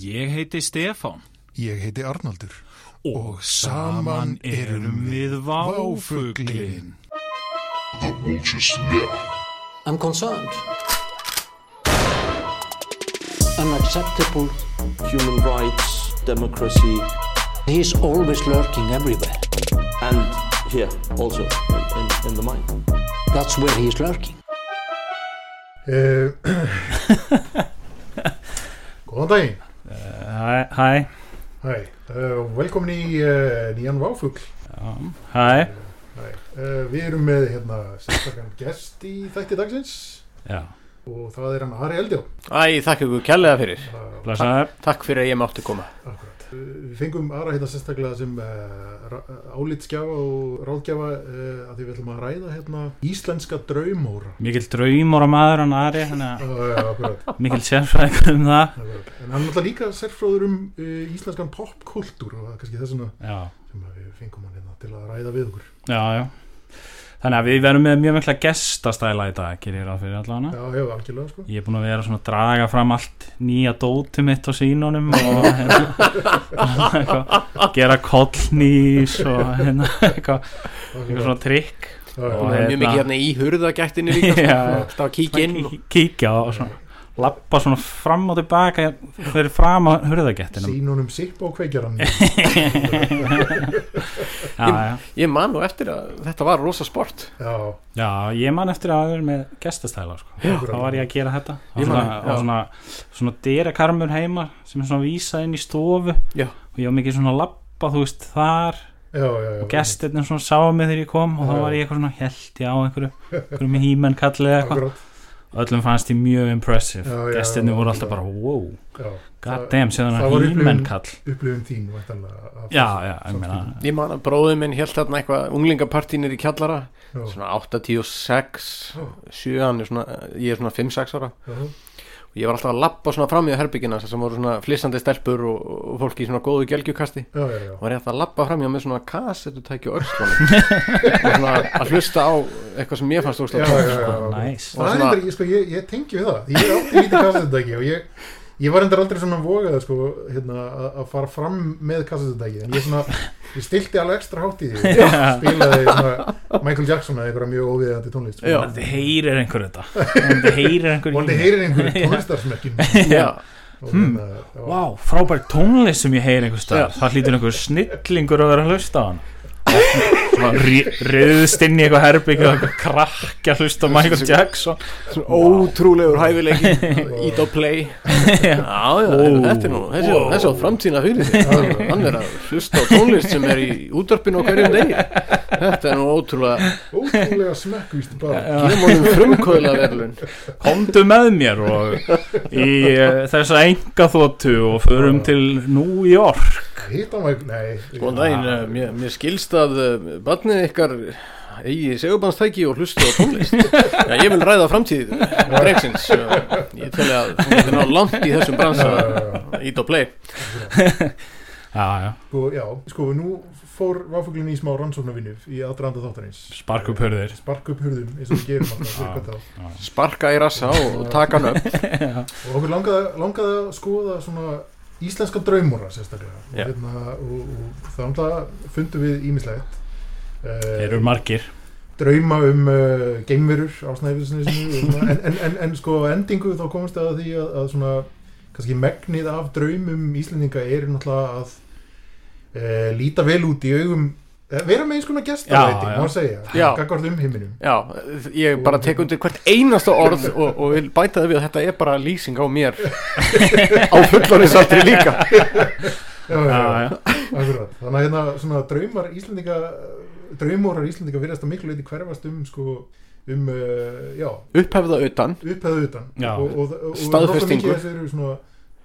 Ég heiti Stefán Ég heiti Arnaldur og saman erum við váfuglin. I'm concerned. Unacceptable human rights, democracy, He's always lurking everywhere. and here also in, in, in the mind. That's where he's lurking. uh, Góðan daginn Hæ, hæ, uh, velkomin í uh, nýjan váfugl. Hæ, Hæ. Uh, Við erum með hérna sérstakann gest í þætti dagsins. Já, og það er hann Ari Eldjó Æ, þakka ykkur kærlega fyrir. Takk fyrir að ég mátti koma. Akkurat. Við fengum Ara hérna sérstaklega sem uh, álitskjafa og ráðgjafa uh, að því við ætlum að ræða hérna íslenska draumóra. Mikill draumóra maður hann akkurat, mikill sérfræðingur um það, akkurat. En hann er alltaf líka sérfróður um uh, íslenskan popkultúr og það er kannski þess að við fengum hann hérna til að ræða við okkur. Já, já, þannig að við verðum með mjög mikla gestastæla í dag, gerir ég ráð fyrir allavega. Já, já, algjörlega sko. Ég er búinn að vera svona að draga fram allt nýja dóti mitt á sínunum og hérna, gera kollnís og hérna, eitthvað, svona trikk. Já, já, Og Mjög hérna- mikið hérna í hurðagættinni líka sko. Alltaf að kíkja inn og... Kí- kíkja og svona lappa svona fram og tilbaka fyrir fram á hurðagettinum. Sýnunum sipp á kveikjaran já. Ég man nú eftir að þetta var rosa sport. Já, já, ég man eftir að vera með gestastæla sko. þá var ég að gera þetta. Ég og svona, og svona, svona dyrakarmur heima sem er svona vísað inn í stofu. Já. og ég var mikið svona lappa þú veist þar. Já, já, já og gestirnir svona sáðu mig þegar ég kom og þá var ég eitthvað svona held já einhverju, einhverju með hímenn kallið eða eitthvað öllum fannst ég mjög impressive. Já, já, gestirnir já, voru já. alltaf bara wow, já. God damn, séðan að upplifun- kall. Upplifun þín já, já, ég meina. Ég man að bróðið minn held þarna eitthvað unglingapartínir í kjallara. Já, Svona 86, 7, hann er svona, ég er svona 5-6 ára. Já, ég var alltaf að lappa svona fram í herbyggina sem voru svona flissandi stelpur og, og fólki í svona góðu gelgjukasti já, já, já. og var ég alltaf að lappa fram hjá með svona kassettutæki og örslunum og svona að hlusta á eitthvað sem ég fannst. Nice. Það Og er svona- ég, sko, ég, ég tengi við það Ég átti lítið kassetudæki og ég, ég var endur aldrei svona vogað sko, hérna, að að fara fram með kassetudæki en ég, svona, ég stilti alveg ekstra hátt í því og spilaði svona, Michael Jackson eða einhverja mjög óviðandi tónlist sko. Já. Vonandi heyrir einhver þetta. Heyrir einhver Vonandi mér. heyrir einhverju tónlistarsmekkin Já, og hérna, já, Vá, frábær tónlist sem ég heyri einhver staðar. Það hlýtur einhver snillingur að vera að hlusta á hann riðst inn í eitthvað herbygg og eitthvað krakki að hlusta á Michael Jackson. svona ótrúlegur hæfileiki. Eat og play. Já, já, þetta er nú þessi á framtíðina fyrir sig. Hann, er að hlusta á tónlist sem er í útvarpinu á hverjum degi. Þetta er nú ótrúlega ótrúlega smekkvíst bara. Gefum honum frumkvöðla verðlun Komdu með mér og í þessa enga þóttu og förum til New York hitta mig, nei. Góðan daginn, eh, mér, mér skilst að eh, barnið ykkar eigi segubannstæki og hlustu á tónlist. Já, ég vil ræða framtíð Brexins Ég tel að þetta er ná langt í þessum bransa. Eat og play. Já, já, sko, já, sko, nú fór váfuglinn í smá rannsóknarvinnu í aðdraðanda þáttarins. Spark upp hörður spark upp hurðum eins og við gerum alltaf. Sparka í rassa og taka hann upp og okkur langaði, langaði að skoða svona íslenska draumóra sérstaklega. Og, Já. hérna, og, og það náttúrulega fundum við ímislegt Þeir uh, eru margir. Drauma um uh, geimverur á snæfisnesinu en, en, en, en sko endingu þá komast það að því að, að svona kannski megnið af draumum Íslendinga er náttúrulega að uh, líta vel út í augum eh, vera með eins konar gestalæti, má segja. Gagvart um heiminum Já, ég bara tek undir hvert einasta orð og, og vil bæta það við að þetta er bara lýsing á mér. Á fullorðinsaldri líka. Já, já, Já, þannig að hérna svona draumar Íslendinga draumórar Íslendinga virðast að miklu leiti hverfast um sko um, uh, já, Upphefða utan. Upphæðu utan. Og, og, og, og þessu eru svona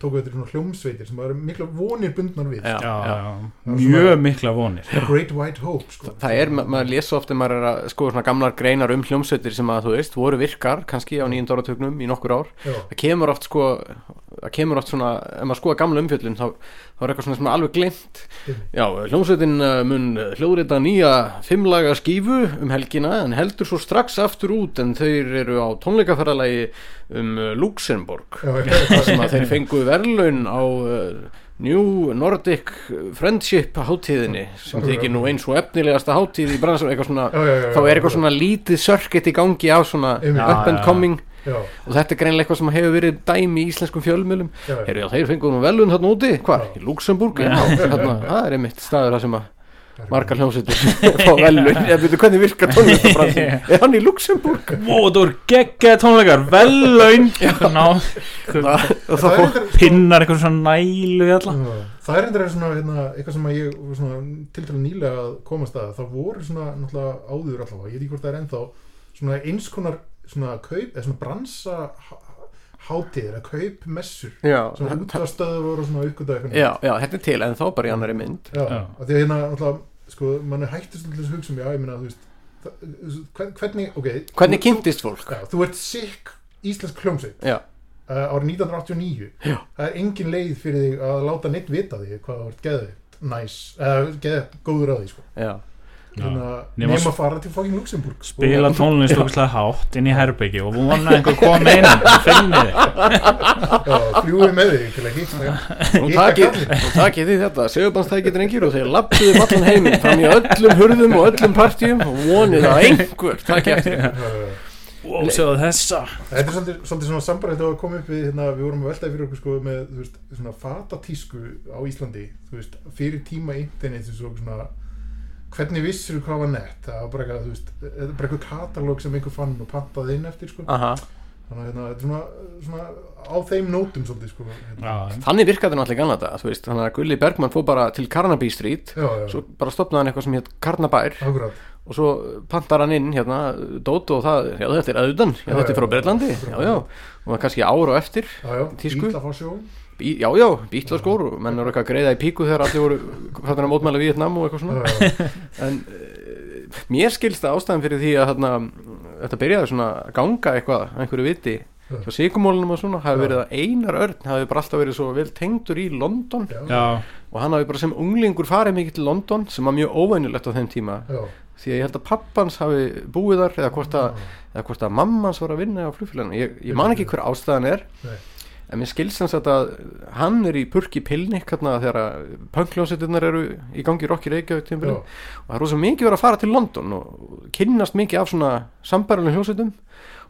tóku þetta svona hljómsveitir sem eru mikla vonir bundnar við Já, já, já. já. Mjög mikla vonir Great White Hope sko. Það er, ma maður lesa ofta maður er að skoða svona gamlar greinar um hljómsveitir sem að þú veist, voru virkar kannski á nýjönda áratögnum í nokkur ár já, það kemur oft sko það kemur oft svona, ef maður skoða gamla umfjöllun þá, þá er eitthvað svona sem er alveg glemt já, hljómsveitin uh, mun hljóðrita nýja fimmlaga skífu um helgina en heldur svo strax aftur út en þeir eru á tónleikaferðalagi um uh, Luxemburg þar sem að þeir fengu verðlaun á uh, New Nordic Friendship hátíðinni sem þykir nú eins og efnilegasta hátíð í bransan eitthvað svona, Já, já, já, þá er eitthvað svona lítið sörkett í gangi á svona up and Já, já. coming já, og þetta er greinlega eitthvað sem hefur verið dæmi í íslenskum fjölmjölum þeir fengu nú velun þarna úti, hvar? Já. Í Luxemburg, það er einmitt staður það sem að margar hljómsveitir fá velun, ég veit hvernig virkar tónlistabransin er hann í Luxemburg? Ó, það voru geggjaði tónleikar. Sko- pinnar eitthvað svona nælu Það er endur svona, hérna, eitthvað sem að ég svona, til til nýlega að komast að. Það voru svona náttúrulega áður allavega. Ég veit ekki hvort það er ennþá svona eins konar svona kaup, eða svona bransa hátíðir, eða kaupmessur já, svona útastöðu voru svona eitthvað já, já, þetta er til en þá bara í annari mynd já, Já. því að hérna náttúrulega sko, mann er hættist til þess að hugsa um já, ég meina, þú veist hvernig, ok Hvernig kynntist fólk? Já, þú ert sikk íslensk hljómsveit Já, uh, árið 1989 Já. það er engin leið fyrir þig að láta neitt vita því hvað þú ert geðið næs, eða geðið góður að því sko. já, Nema nema að fara til fokkin Luxemburg Spila tónlist ógæslega hátt inn í herbyggi og vona að einhver komi inn og finni þig Já, fljúið með þig til að hitta og og takið þið þetta, segjubanstækið drengir og þeir lappuðu um allan heiminn fram í öllum hurðum og öllum partíum og vonið að einhver takið eftir. Ó, sjáðu þessa. Þetta er svolítið, svolítið svona sambarið að koma upp við, hérna, við vorum að veltaði fyrir okkur sko með, veist, svona fatatísku á Íslandi, veist, fyrir tíma internet, veist, svona, hvernig vissir þú hvað var nett, það var bara eitthvað, þú veist, þetta er bara eitthvað katalóg sem einhver fann og pantaði inn eftir, sko, Aha. þannig að hérna, þetta er svona, svona á þeim nótum svolítið, sko, hérna. Já, Þannig virkaði náttúrulega í gamla þetta, veist, þannig að Gulli Bergmann fór bara til Carnaby Street Já, já, svo bara stopnaði hann eitthvað sem hétt Carnabær akkurat, og svo pantar hann inn hérna Dót og það, já þetta er auðan já þetta er frá Breitlandi, já, já já. Og það er kannski ár og eftir já, já, Tísku. Bí, já já, bítla skór og menn eru eitthvað að greiða í píku þegar allir voru að mótmæla Vietnam og eitthvað svona. En uh, mér skilst það ástæðan fyrir því að þarna, þetta byrjaði svona að ganga eitthvað, einhverju viti Já. svo sigumólunum og svona hafi verið að Einar Örn hafi bara alltaf verið svo vel tengdur í London. Já, og hann hafi bara sem unglingur farið mikið til London sem var mjög óvænulegt á þeim tíma. Já, því að ég held að pappans hafi búið þar eða hvort að, að mammans var að vinna á flugfélaginu, ég, ég man ekki hver ástæðan er. Nei. En mér skilst hans að hann er í purki pilnik hérna þegar punkljónsettirnar eru í gangi í Rokki Reykjavík og það er rosa mikið verið að fara til London og kynnast mikið af svona sambærulegum hljónsettum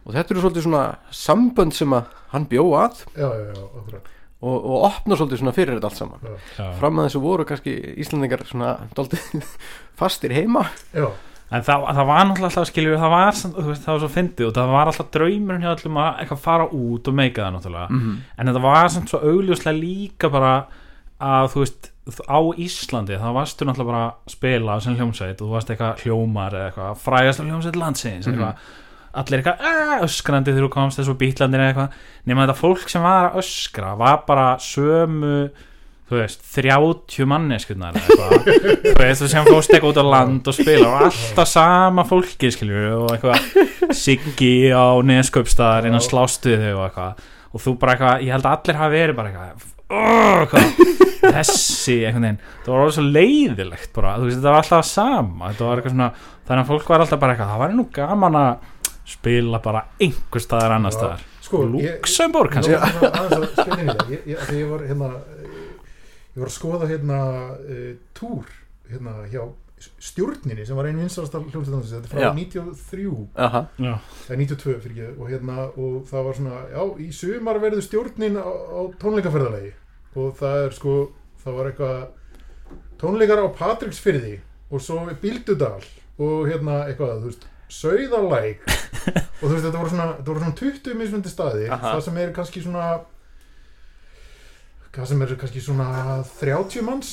og þetta eru svolítið svona sambönd sem að hann bjó að. Já, já, já, og, og opna svolítið svona fyrir þetta allt saman. Fram að þessu voru kannski Íslandingar svona daldið fastir heima. Já, En það, það var náttúrulega alltaf skiljur það var, veist, það var svo fyndið og það var alltaf draumurinn hjá öllum að eitthvað fara út og meika það náttúrulega -hmm. en þetta var samt svo augljóslega líka bara að þú veist á Íslandi þá varstu náttúrulega bara að spila sem hljómsveit og þú varst eitthvað hljómar eða eitthvað frægast hljómsveit landsins Mhm. eitthvað, allir eitthvað "Ah", öskrandi þegar þú komst þessu bítlandir eða eitthvað nema þetta fólk sem var að öskra var bara sömu þú veist, 30 manneskunar þú veist, þú sem fóst eitthvað út á land og spila og alltaf sama fólki skilju og eitthvað Siggi á neðsköpstaðar innan slástuð þau og eitthvað. Og þú bara eitthvað, ég held að allir hafi verið bara eitthvað þessi einhvern veginn, það var alveg svo leiðilegt bara, þú veist, þetta var alltaf sama. Þetta var svona, þannig að fólk var alltaf bara eitthvað það var nú gaman að spila bara einhver staðar annar staðar. Sko, ég, Luxemburg Ég kannski ég, ég, því ég var hérna ég var að skoða hérna uh, túr hérna hjá stjórninni sem var einu vinsalasta hljómsveitan þetta er frá Já. 93 Aha. Já, eða 92 fyrir ekki og hérna og það var svona, já, í sumar verður stjórnin á, á tónleikaferðalegi og það er sko, það var eitthvað tónleikar á Patricksfyrði og svo Bíldudal og hérna eitthvað, þú veist Sauðalæk og þú veist, þetta voru svona, þetta voru svona 20 mismundi staðir Aha. það sem er kannski svona hvað sem er kannski svona 30 manns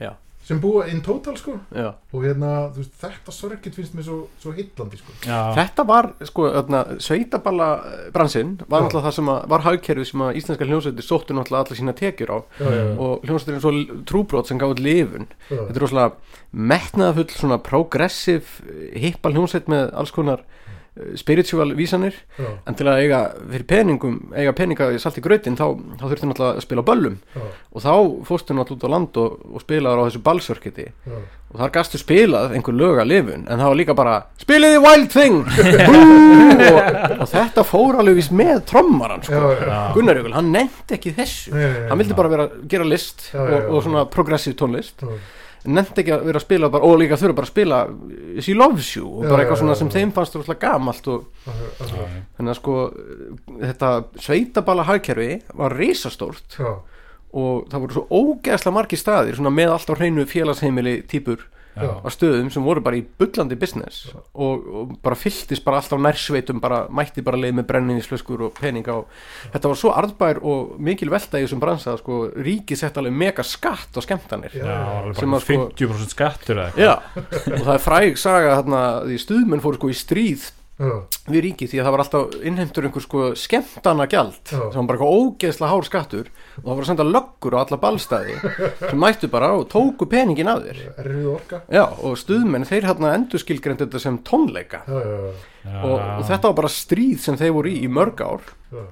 Já. sem búa in total sko. Já. og hérna, veist, þetta sorgit finnst mér svo, svo hillandi sko. Já, Þetta var, sko, öðna, sveitaballa bransinn var náttúrulega það sem að, var hagkerfið sem að íslenska hljómsveitir sóttu náttúrulega alla sína tekjur á. Já, já, já, og hljómsveitir eins og trúbrót sem gáði lifun. Þetta er rosalega metnaðafull svona progressiv hippa hljómsveit með alls konar spiritual vísanir já, en til að eiga fyrir peningum eiga peninga salt í grautin þá, þá þurfti náttúrulega að spila böllum. Já, og þá fórstu náttúrulega út á land og, og spilaður á þessu ballsörkiti og þar gastu spilað einhver lög að lifun en það var líka bara spiliði Wild Thing! Og, og þetta fór alveg vís með trommaran sko. Gunnar Jökul, hann nefndi ekki þessu. Hann vildi bara vera, gera list og, og svona progressive tónlist. Já, nefndi ekki að vera að spila bara, og líka þurfa bara að spila She Loves You og bara eitthvað svona sem þeim fannst rosalega gamalt og þannig að sko þetta sveitabala hagkerfi var risastórt og það voru svo ógeðslega margir staðir svona með allt á hreinu félagsheimili típur já, á stöðum sem voru bara í bullandi business og, og bara fylltist bara alltaf nærsveitum bara mætti bara leið með brenniðislöskur og peninga og þetta var svo arðbær og mikil velta í þessum bransa að sko ríkið sett alveg mega skatt á skemmtanir. Já, Sem að sko- 50% skattur eða og það er fræg saga þarna því stuðmenn fóru sko í stríð við ríkið því að það var alltaf innheimtur einhver sko skemmtana gjald. Sem var bara eitthvað ógeðslega hár skattur og það var að senda löggur á alla ballstæði sem mættu bara og tóku peningin af þér. Já, og stuðmenn þeir hérna endurskilgreind þetta sem tónleika. Já, já, já, og, og þetta var bara stríð sem þeir voru í í mörg ár. Já,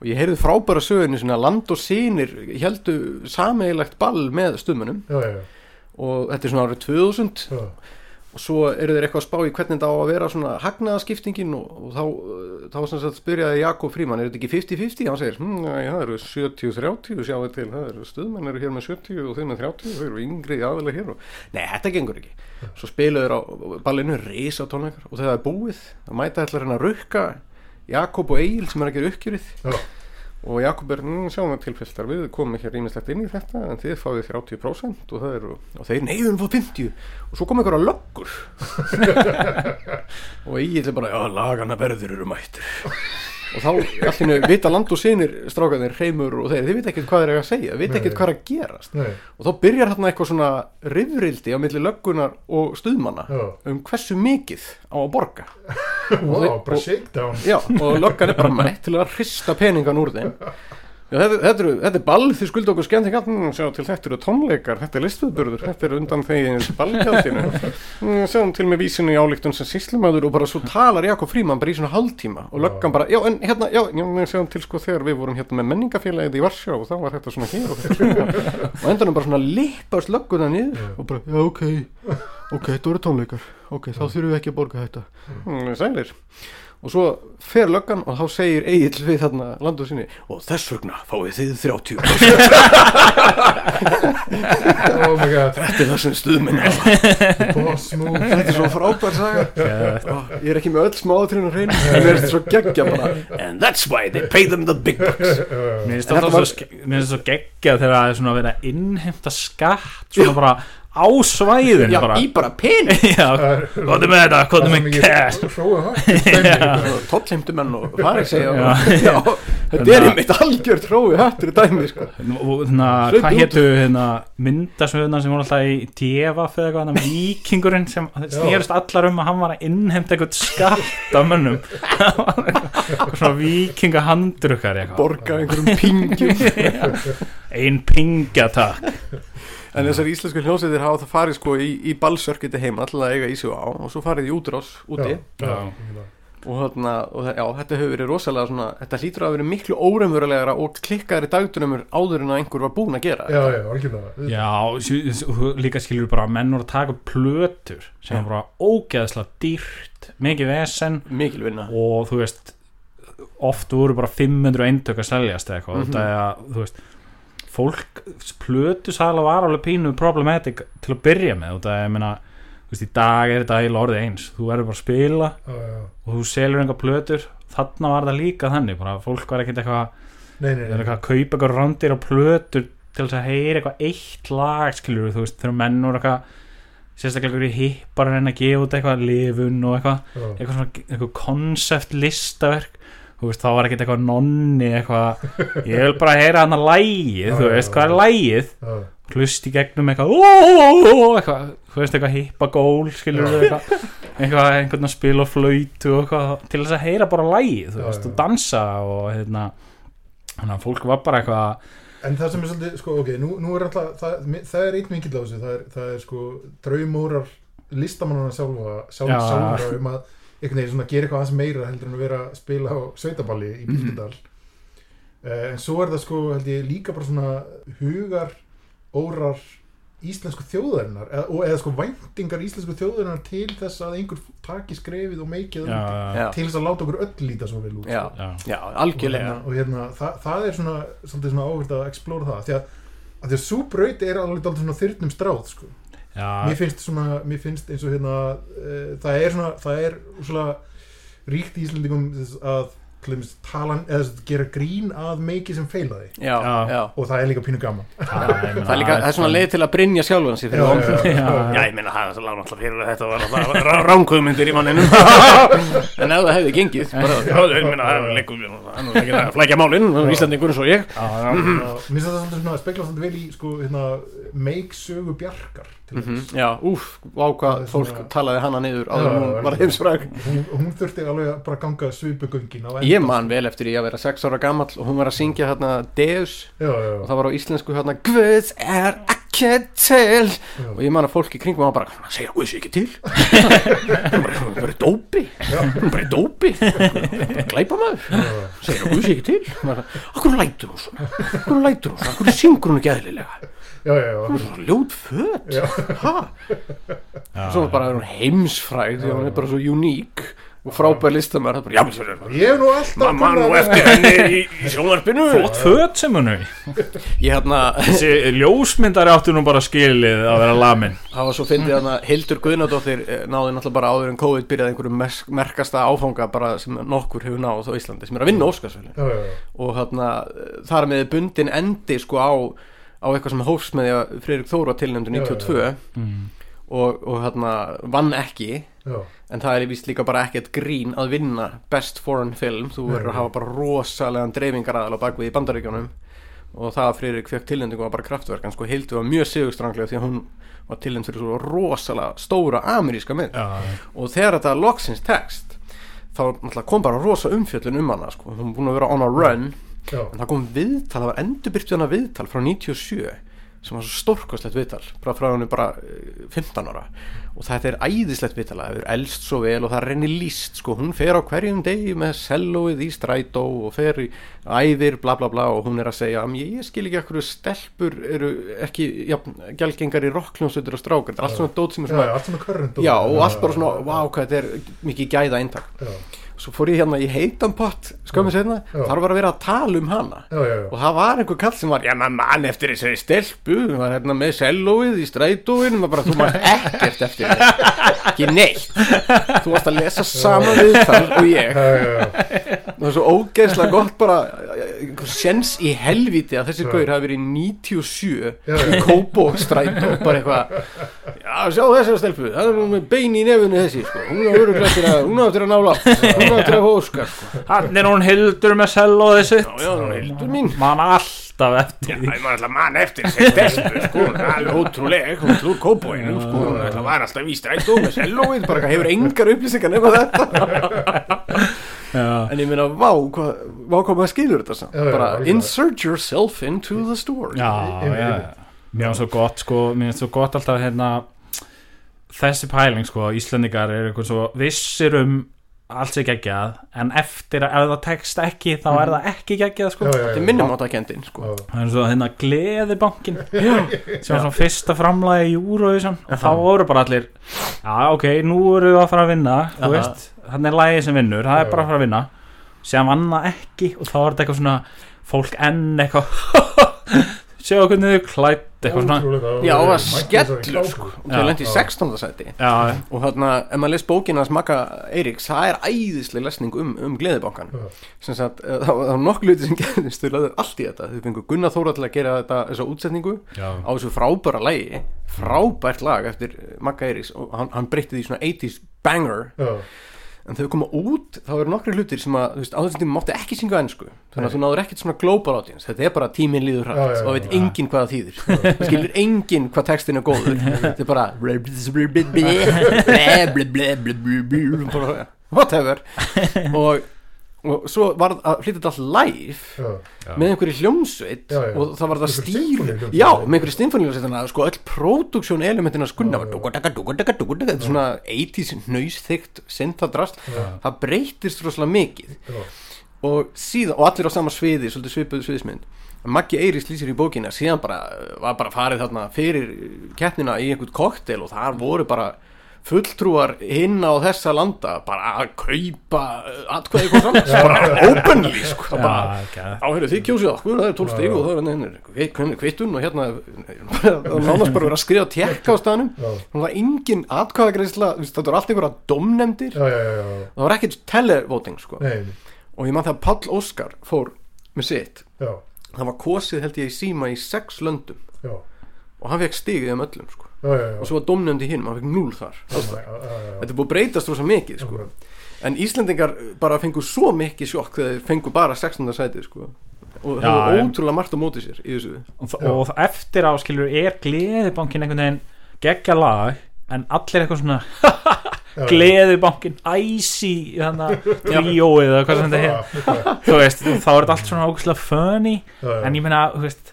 og ég heyrði frábæra sögurni svona land og sinir heldu sameigilegt ball með stuðmennum og þetta er svona árið 2000 já, og svo eru þeir eitthvað að spá í hvernig þetta á að vera svona hagnaðaskiptingin og, og þá, þá sem sagt spyrjaði Jakob Fríman er þetta ekki 50-50? Hann segir, hm, já, það eru 70-30 sjáðu til, það eru stuðmenn eru hér með 70 og þeir með 30 þau eru yngri aðalega hér og nei, þetta gengur ekki. Svo spiluðu þeir á ballinu risa tónleikar og þegar það er búið það mæta ætlar hann að rukka Jakob og Egil sem er að gera uppgjörið og Jakob er, sjáum við tilfellstar við komum hér rýmislegt inn í þetta en þið fáið 30% og það eru og þeir neyðum fór 50 og svo kom einhver að löggur. Og Egil er bara, já, lagana verður eru mættir og þá allt innu vita land og sinir strákanir hreimur og þeir, þið veit ekkert hvað þeir eiga að segja veit ekkert Nei. hvað er að gerast. Nei, og þá byrjar hérna eitthvað svona rifrildi á milli löggunar og stuðmanna já, um hversu mikið á að borga. Wow, bara shakedown. Já, og löggan er bara mætt til að hrista peningan úr þeim Já, þetta, þetta, er, þetta er ball, þið skulda okkur skemmt mm, þetta eru tónleikar, þetta er listviðburður þetta er undan þegins ballgjaldinu. Mm, sjáum til með vísinu í álíktun sem síslumöður og bara svo talar Jakob Fríman bara í svona hálftíma og löggan bara, já en hérna, já, já sjáum til sko þegar við vorum hérna með menningafélagið í Varsjá og þá var þetta svona hér og þetta og endanum bara svona lippast lögguna niður og bara, já ok ok, þetta voru tónleikar, ok, þá þurfum við ekki að borga þetta. Mm, sælir og svo fer löggan og þá segir Egil við þarna landu sinni og þess vegna fáið þið 30 oh my god, þetta er það sem stuðmenn þetta er svo frábær saga. Ó, ég er ekki með öll smáatrinn á hreinu en mér er þetta svo geggja bara. And that's why they pay them the big bucks. Mér finnst Þetta svo, geggjað þegar það er svona að innheimta skatt svona bara á svæðin já, bara. í bara Já, hvað er með þetta, hvað er með cash hrói tollheimtumenn og farið þetta er einmitt algjört hrói hættur í dæmi sko. og hérna, Hlaup hvað út. hétu hérna, myndasöðuna sem voru alltaf í djefaf eða eitthvað, hann vikingurinn sem snýrist allar um að hann var að innheimta eitthvað skatt af mönnum. Svona vikingahandrukkar eitthvað. Borga einhverjum pingjum ein pingja takk En þessar íslensku hljómsveitir hafa það farið sko í, í ballsörkiti heima til að eiga í sig á og svo farið í útrás úti. Já, og, þarna, og það, já, þetta hefur verið rosalega svona, þetta hlýtur að vera miklu óreimverulegra og klikkaðri dagdunumur áður en að einhver var búinn að gera já, já, algjörlega. Já, líka skilur bara að menn voru að taka plötur sem var bara ógeðslega dýrt mikið vesen mikil vinna. og þú veist oft voru bara 500 eintök að seljast eða eitthvað. Mhm. þetta er að, þú veist fólk, plötu sala var alveg pínu problematic til að byrja með og það er, ég meina, þú veist, í dag er þetta eiginlega orðið eins, þú verður bara að spila já, já. og þú selur einhver plötur. Þarna var það líka þannig, bara fólk var ekkert eitthvað nei, nei, það er eitthvað að kaupa eitthvað randir á plötur til þess að heyra eitthvað eitt lag skilur þú veist, þegar menn voru eitthvað sérstaklega einhverju hippar að reyna að gefa út eitthvað lifun og eitthvað eitthvað svona, eitthvað konsept listaverk. þú veist, þá var ekkert eitthvað nonni eitthvað, ég vil bara heyra hann að lægið, þú veist, hvað er lægið hlust í gegnum eitthvað eitthvað, þú veist, eitthvað hippa gól skilur þú eitthvað eitthvað, einhvern að spila á flöytu og eitthvað til þess að heyra bara lægið, þú veist, og dansa og hérna, þannig að fólk var bara eitthvað En það sem er svolítið, sko, ok, nú, nú er alltaf, það, það er einn vinkill á þessu, það er, það er sko draumórar listamannana sjálfa, sjálf, Já. sjálfa um að einhvern veginn svona gera eitthvað aðeins meira heldur en að vera að spila á sveitaballi í Bíldudal. Uh, en svo er það sko held ég líka bara svona hugar órar íslensku þjóðarinnar eða, og, eða sko væntingar íslensku þjóðarinnar til þess að einhver taki skrefið og meikið út. Já, til þess að láta okkur öll líta svo vel út já, sko. já, já, og algjörlega. Hérna, og hérna það, það er svona svona áhverð að explóra það því að, að því að svo braut er alveg dálítið svona þyrnum stráð sko. Já, mér finnst svona, mér finnst eins og hérna uh, það er svona, það er svona ríkt í Íslandingum að talan, eða þess að gera grín að meiki sem feilaði. Já, Já. og það er líka pínu gaman. Það Það er líka, það er svona leið til að brynja sjálfan sig fyrir Já, já, já. Já, ég meina það er lág náttúrulega fyrir að þetta var ránkvömyndir í manninu En ef það hefði gengið bara, Já, ég meina það er leikum Hann er að flækja málinn, Íslandingur eins og ég. Og mér finnst það svolítið svona að spekla svolítið vel í sko, hérna, meik sögu bjarkar til Mhm, þess Já, úf, vá Það hvað er fólk talaði hana niður áður hún var já. heimsfræg. Hún, hún þurfti alveg að bara ganga svipugöngin á Ég man vel eftir því að vera sex ára gamall og hún var að syngja hérna Deus. Já, já, og það var á íslensku hérna Guð er ekki til. Já. og ég man að fólk í kringum var bara "Hann segir Guð sé ekki til. Hún bara, hún bara í dópi hún bara í dópi. Glæpa maður að Guð sé ekki til. Akkur lætur hún svona? Akkur lætur hún svona, akkur syngur hún ekki eðlilega? Já, já, já. Svona ljót föt. Já. ha? svo bara er hún heimsfræg því að hún er bara svo uník og frábær listamær það bara, já, svo ég hef nú alltaf mamma nú eftir henni í, í sjónvarpinu flott föt sem í. ég hérna þessi ljósmyndari áttu nú bara skilið að vera lamin það var svo fyndið hérna Hildur Guðnadóttir eh, náði náttúrulega bara áður en COVID byrjaði einhverju merkasta áfanga bara sem nokkur hefur náð á Íslandi sem er að vinna Óskarsvölu já, já, já. og hérna þar með bundin endi sko á, á eitthvað sem hófs með því að Freirik Þóru var tilnæmdu Já, já, 92 mm. og, og hérna vann ekki já. En það er vist líka bara ekkert grín að vinna best foreign film. Þú verður að hafa bara rosalegan dreifingaraðal á bakvið í bandaríkjónum og það að Friðrik fekk tilnendingu var bara kraftverk. En sko Hildur var mjög sigurstranglega því að hún var tilnend fyrir svo rosalega stóra ameríska mynd. Já, og þegar þetta loksins text þá kom bara rosa umfjöllun um hana sko. hún var búin að vera on a run. Já. en það kom viðtal, það var endurbyrtu hana viðtal frá 97 sem var svo stórkostlegt viðtal bara frá henni bara eh, 15 ára. Og þetta er æðislegt viðtal það er elst svo vel og það henni líst sko, hún fer á hverjum degi með sellóið í strætó og fer í æðir bla bla bla og hún er að segja "Am, ég, ég skil ekki ekkur stelpur eru ekki ja, gælgengar í rockljónsveitur og strákar, þetta er allt svona dót sem er já, svona já, allt svona körrend já og allt bara svona, vá hvað þetta er mikið gæða eintak já, svo fór ég hérna í heitan pott skömmu setna, þar var að vera að tala um hana. Já, já, já. og það var einhver kall sem var já maður mann eftir þessari stelpu hún var hérna með sellóið í strætóin og bara þú mást ekkert eftir þér ekki neitt. Þú varst að lesa sama viðtal og ég. Það var svo ógeðslega gott bara einhver sens í helviti að þessi gaur hafi verið í 97 Já, já. í Kópó strætó bara eitthvað já sjá þessari stelpu það er með bein í nefinu þessi sko. hún á örugglega eftir að að nála hún á eftir að hóska sko. hann er hún hildur með sellóðið sitt. Já já hún er hildur mín. Man alltaf eftir Já, því ég maður alltaf mann eftir þessi stelpu, sko, hún er alveg ótrúleg, hún er úr kópóinum, sko, hún var alltaf í strætó með sellóið, bara eitthvað hefur engar upplýsingar nema þetta. já, En ég meina, vá, hvað, vá hvað maður skilur þetta samt, Já, já, bara insert yourself into the story. já, já mér finnst svo gott sko, mér finnst svo gott alltaf hérna þessi pæling sko, Íslendingar eru eitthvað svo vissir um allt sér geggjað en eftir að ef það tekst ekki þá er það ekki geggjað sko. Þetta er minnum átt að kendin, sko. Það er svo hérna gleðibankin sem var svona fyrsta framlagi í Eurovision. Og þá voru bara allir já ok, nú eru við að fara að vinna. Þú Aha. veist, hann er lagið sem vinnur það er bara að fara að vinna. Sem vann það ekki og þá var þetta eitthvað svona fólk enn eitthvað sjá hvernig þau klætt eitthvað svona. Já, það var skellur, sko, og þau lendi í 16. sæti. já, Og þarna, ef maður les bókina hans Magga Eiríks, það er æðisleg lesning um, um sem sagt, eh, það var það var nokkuð hluti sem gerðist þau laður allt í þetta, þau fengur Gunnar Þóra til að gera þetta, þessa útsetningu já, á þessu frábæra lagi frábært lag eftir Magga Eiríks. Og hann, hann breytti því í svona 80s banger. Já, en þau koma út, þá eru nokkri hlutir sem að, þú veist, á þessum tíma mátti ekki syngja ennsku þannig að þú náður ekkert svona global audience þetta er bara tíminn líður hrætt og veit já. enginn hvað það þýðir það skilur enginn hvað textin er góður þetta er bara bara whatever og og svo var að flytja þetta allt live já, með einhverju hljómsveit Já, já. og það var það stýr já, með einhverju stimfóníuljómsveit sko öll produksjón elementina skunna var þetta er svona 80s nöysþygt syntadrast, það breytist rosalega mikið. Já, og síðan, og allir á sama sviði svolítið svipuð sviðismynd. Maggi Eiris lýsir í bókina síðan bara, var bara farið þarna fyrir keppnina í einhvern koktel og þar voru bara fulltrúar hinn á þessa landa bara að kaupa atkvæði hvað saman, bara openly sko, það bara, Já, ekki á heyrðu þið kjósið það, sko, það er 12 stíg og það er henni kvittun og hérna það var nánast bara verið að skrifa tekka á staðnum. Já, það var engin atkvæðagreisla þetta var allt einhverja já. það var ekkert televoting sko. Nei, og ég man þegar Páll Óskar fór með sitt já, það var kosið held ég í síma í sex löndum. Já, og hann fekk stigið um öllum sko. Og svo var domnefndi hinn, hann fekk núl þar alls Já, þar. já, já, já. þetta er búið að breytast rosa mikið sko. en Íslendingar bara fengu svo mikið sjokk þegar þeir fengu bara 16. sætið sko. og það var ótrúlega margt á móti sér í þessu og, og eftir á skilur er gleðibankin einhvern veginn geggja lag en allir eitthvað svona gleðibankin æsi þannig að tríóið eða hvað sem þetta er þú veist, þá er þetta allt svona ógustlega funny já, já. en ég meina, þú veist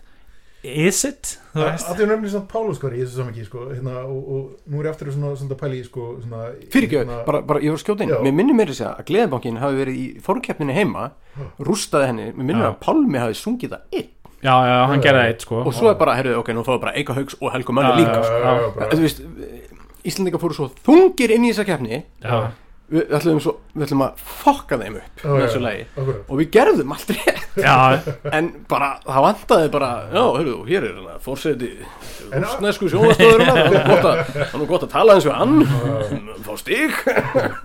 is it, þú að veist. því er nefnilega svona Páluskar í þessu saman sko, hérna, og, og nú er ég aftur svona, svona pæli sko, svona, fyrirgjöf, hérna- bara, bara ég var skjótinn. Já. mér minnir mér þess að Gleðibankin hafi verið í fórkeppninni heima rústaði henni, mér minnir Já. að Pálmi hafi sungið það einn. Já, já, hann gerði það eitt sko. Og svo er bara, herruðu, ok, nú fáðu bara Eika Haugs og Helgu Mönnu Já, líka sko. Íslandingar fóru svo þungir inn í þessa keppni. Já, við ætlum, svo, við ætlum að fokka þeim upp þessu lagi. Akkurat. og við gerðum allt rétt. Já, en bara, það vantaði bara já, hörru, hér er hérna fórseti það er nú gott að- það er nú gott að tala eins við hann. Fá stig.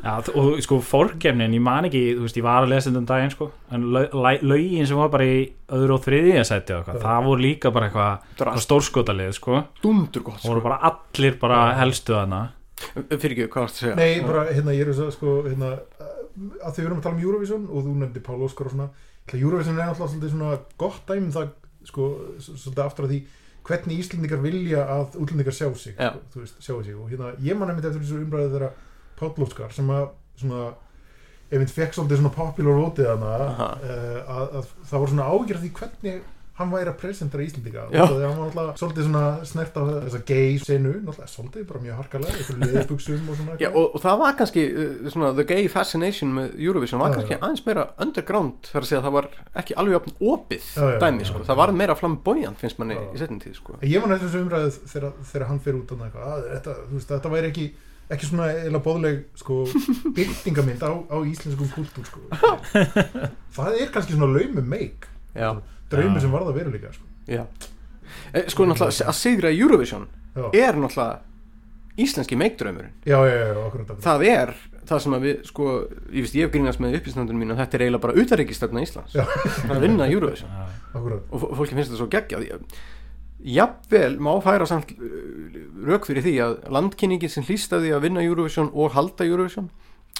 Já, og sko fórgefnin, ég man ekki þú veist, ég var að lesa þetta um daginn sko en lau- lau- lögin sem var bara í öðru og þriðja seti og eitthvað, það voru líka bara eitthvað, stórskotalið sko. Dundur gott, það voru bara allir bara helstu þarna fyrir ekki, hvað varst að segja? Nei, bara, hérna, ég er þess að sko, hérna, að því við erum að tala um Eurovision og þú nefndi Pál Óskar og svona Eurovision er alltaf svolítið svona gott dæmi um það, sko, svolítið aftur að því hvernig Íslendingar vilja að útlendingar sjá sig, Já. sko, þú veist, sjá sig. Og hérna, ég man nefndi eftir þessu umræðu þeirra Pál Óskar sem að, svona ef við fekk svolítið svona popular votið hana uh, að, að það var svona ágjörð því hvernig hann væri að presentera Íslendinga Já. þegar hann var alltaf svolítið svona snert á þessa gay senu, náttúrulega svolítið bara mjög harkalega, eitthvað leðbuxum og svona Já, og, og það var kannski uh, svona, the gay fascination með Eurovision var Já, kannski já. aðeins meira underground þar að segja að það var ekki alveg opið Já, já, dæmi, já, sko. já. það var meira flamboyant finnst manni Já. í setjum tíð sko. Ég var næstu þessu umræðu þegar, þegar hann fyrir út að, að þetta, þú veist, þetta væri ekki ekki svona eða bóðleg sko, byrtingamind á, á íslenskum kultúr sko. það er kannski svona laumum meik Já, draumi sem varða veruleika sko. já. Eh, Sko náttúrulega að sigra í Eurovision já. er náttúrulega íslenski meikdraumurinn. Já, já, já, akkurat akkurat. það er það sem að við sko, ég veist ég hef grínast með upplýstnandunum mín og þetta er eiginlega bara utaríkistöfna Íslands. Það er að vinna Eurovision. Akkurat. og fó- fólki finnst þetta svo geggjað. Jafnvel má færa samt uh, rauk fyrir því að landkynningin sem hlýstaði að vinna Eurovision og halda Eurovision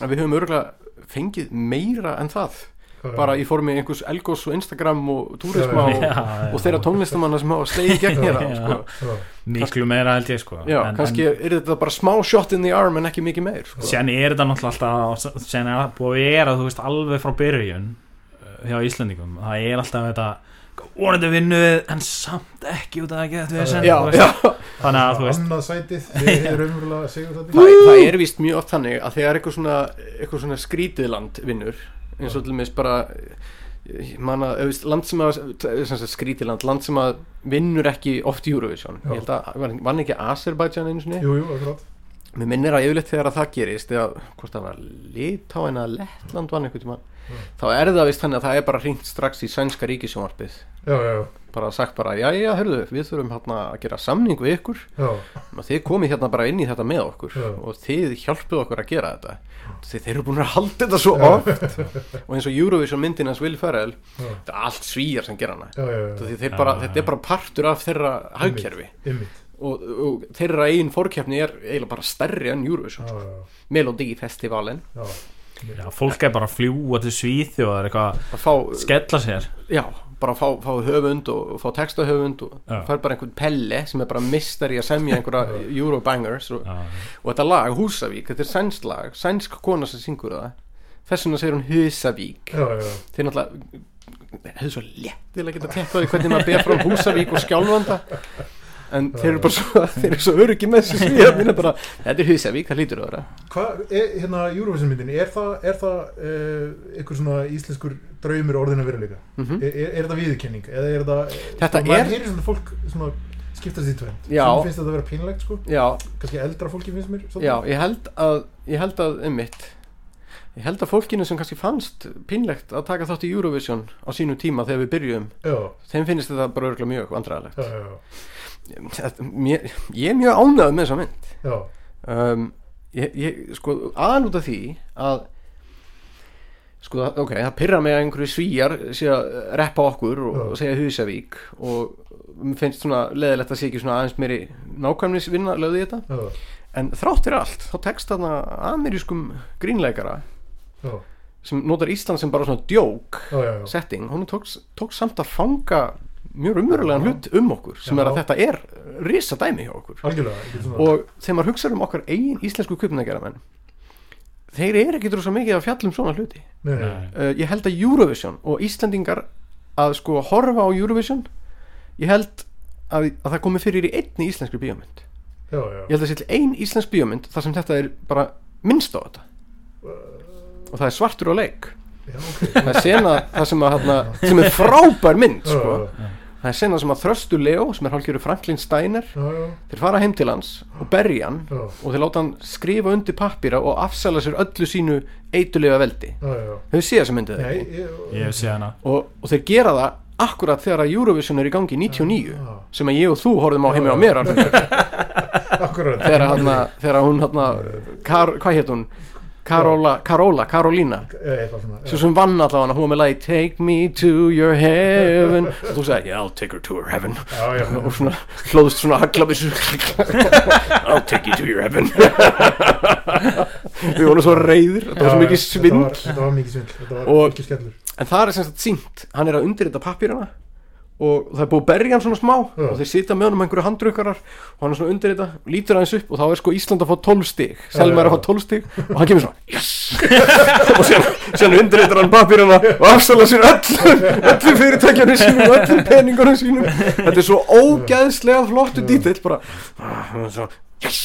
að við höfum örgulega fengið meira en það bara í formi einhvers Elgos og Instagram og túrisma og, og þeirra tónlistamanna sem hafa slegið gegn hér Já. sko. miklu meira held ég sko já, en, kannski er þetta bara smá shot in the arm en ekki mikið meir sko. en sen er þetta náttúrulega alltaf sen er það búið að vera þú veist alveg frá byrjun uh, hjá Íslandingum það er alltaf þetta vonandi vinnuð en samt ekki út af að geta við sen já, já. þannig að þú veist sætið Það, það er vist mjög oft þannig að þegar eitthvað svona, eitthvað svona skrítið land vinnur eins og til meins bara manna, land sem að skrítið land, sem að vinnur ekki oft Eurovision, Já. ég held að vann ekki Azerbaijan jú, jú, akkurat. Mér minnir að yfirleitt þegar að það gerist eða hvort það var Litáin eða Lettland vann einhvern tímann þá er það vist þannig að það er bara hringt strax í sænska ríkisjónvarpið. Bara sagt bara, já, já, hörðu, við þurfum hérna að gera samning við ykkur. Já, og þið komið hérna bara inn í þetta með okkur Já. og þið hjálpuð okkur að gera þetta þeir eru búin að halda þetta svo oft. Og eins og Eurovision myndin hans Will Ferrell Já. þetta er allt svíjar sem gera hana. Já, já, já, Því þeir bara, Já, þetta er bara partur af þeirra hagkerfi. og, og þeirra einn fórkeppni er eiginlega bara stærri en Eurovision. Já, já, fólk er bara að fljúa til Svíþjóðar eitthvað að skella sér. Já, bara fá, fá höfund og, fá textahöfund og Já. fær bara einhvern pelle sem er bara mistari að semja einhverja Eurobangers og, já, og þetta lag, Húsavík, þetta er sænsk lag sænsk kona sem syngur það. Þess vegna segir hún Husavík já, já, þeir náttúrulega hefðu svo léttilega geta tekkaði hvernig maður ber frá Húsavík og Skjálfanda en þeir eru bara svo, þeir eru svo öruggi með þessu svíða mínu bara, þetta er Husavík, það lítur að vera. Hvað, er, hérna Eurovision myndin er það, er það uh, einhver svona íslenskur draumur orðin að vera líka? Mm er, er, er það viðurkenning? Eða er það Þetta maður er- heyrir svona fólk svona skiptast í Já. sem finnst þetta að vera pínlegt sko. Já, kannski eldra fólki finnst mér svolítið. já, ég held að ég held að, einmitt ég held að fólkinu sem kannski fannst pínlegt að taka þátt í Eurovision á sínu tíma þegar við byrjuðum, já, þeim finnst þetta bara örgulega mjög vandræðilegt já, já, mér, ég er mjög ánægð með þessa mynd. Um, ég, ég, sko, aðan út af því að sko, ok, það pyrra mig að einhverju svíjar sé að reppa okkur og, og segja Husavík og mér finnst svona leðilegt að sé ekki svona aðeins meiri nákvæmnisvinna lögði í þetta. Já, en þráttir allt, þá tekst þarna amerískum grínleikara já, sem notar Ísland sem bara svona djók setting, hún tók, tók samt að fanga mjög umverulegan hlut um okkur sem Já. er að þetta er risa dæmi hjá okkur. Algjörlega og þegar maður hugsaður um okkar eigin íslensku kvipnageramenn þeir eru ekki svo mikið að fjalla um svona hluti. Nei, nei, uh, ég held að Eurovision og Íslendingar að sko horfa á Eurovision ég held að, að það komi fyrir í einni íslenskri bíómynd. Já, já, ég held að það sé til ein íslensk bíómynd þar sem þetta er bara minnst á þetta. Og það er svartur og leik. Já, ok. Það er sena það sem, að, hana, sem er frábær mynd sko. Það er sena sem að Þröstu Leo sem er hálfgerður Franklin Steiner já, já, þeir fara heim til hans og berja hann já, og þeir láta hann skrifa undir pappíra og afsala sér öllu sínu eitulega veldi þau séð þessa myndið Nei, ekki ég, Ég hef séð hana. Og, og þeir gera það akkurat þegar að Eurovision er í gangi 99 Já. sem að ég og þú horfum á heimi á mér alveg, akkurat þegar, hana, þegar hún Kar, hvað hétt hún Karola, Karola, Karolína Eh, svo sem vann allavega hún var með lagi Take me to your heaven. Og þú sagði, yeah, I'll take her to her heaven. Já, já, og svona hlóðst svona haglabissu I'll take you to your heaven. Við vorum svo reyðir þetta var svo mikið svindl. þetta var mikið svindl. En það er sem sagt sínt hann er að undirrita pappírana og það er búið að berja hann svona smá. Já. og þeir sita með hann um einhverju handrukkarar. Og hann er svona undirrita, lítur aðeins upp og þá er sko Ísland að fá 12 stig. Selma er að fá 12 stig. Og hann kemur svona yes! Og síðan, síðan undirritar hann pappírana og afsala sér öllum öllum fyrirtækjarnir sínum og öllum peningunum sínum. Þetta er svo ógæðslega flottu dítill bara ah, yes!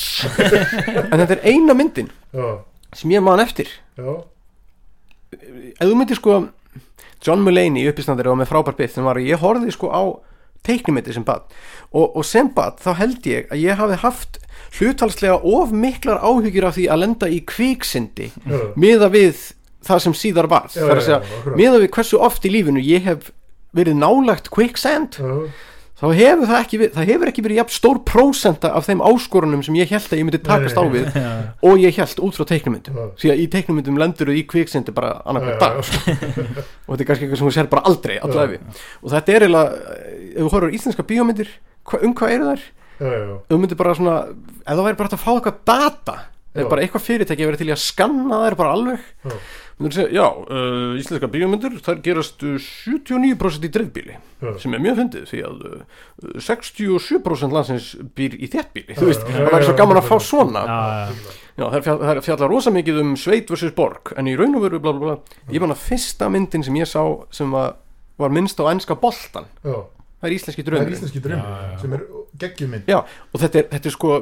En þetta er eina myndin já, sem ég man eftir. Ef þú myndir sko John Mulaney í uppistandari og með frábær byrð sem var að ég horfði sko á teiknumiti sem bad og, og sem bad þá held ég að ég hafi haft hlutalslega of miklar áhyggjur af því að lenda í kviksindi já, miða við það sem síðar var miða við hversu oft í lífinu ég hef verið nálagt quicksand. Já, þá hefur það ekki það hefur ekki verið jafn stór prósenta af þeim áskorunum sem ég held að ég myndi takast á við og ég held út frá teiknumyndum Já. því að í teiknumyndum lendur þú í kviksindi bara annarkvæð Já, dag. og þetta er kannski eitthvað sem hún sér bara aldrei og þetta er eiginlega ef þú horfður á íslenska bíómyndir hva, um hvað eru þær? þú myndir bara svona ef það væri bara að fá eitthvað data Já. bara eitthvað fyrirtæki verið til í að skanna þær bara alveg segja, já, uh, íslenska bíómyndir þær gerast uh, 79% í dreifbíli já, sem er mjög fyndið því að uh, 67% landsins býr í þéttbíli þú veist, það væri svo já, gaman að fá svona. Já, það er er fjalla rosa mikið um sveit versus borg en í raun og veru bla bla bla ég man að fyrsta myndin sem ég sá sem var, var minnst á ennska boltan já. Það er íslenski það er íslenski já. sem er geggjumynd. Og þetta er, þetta er sko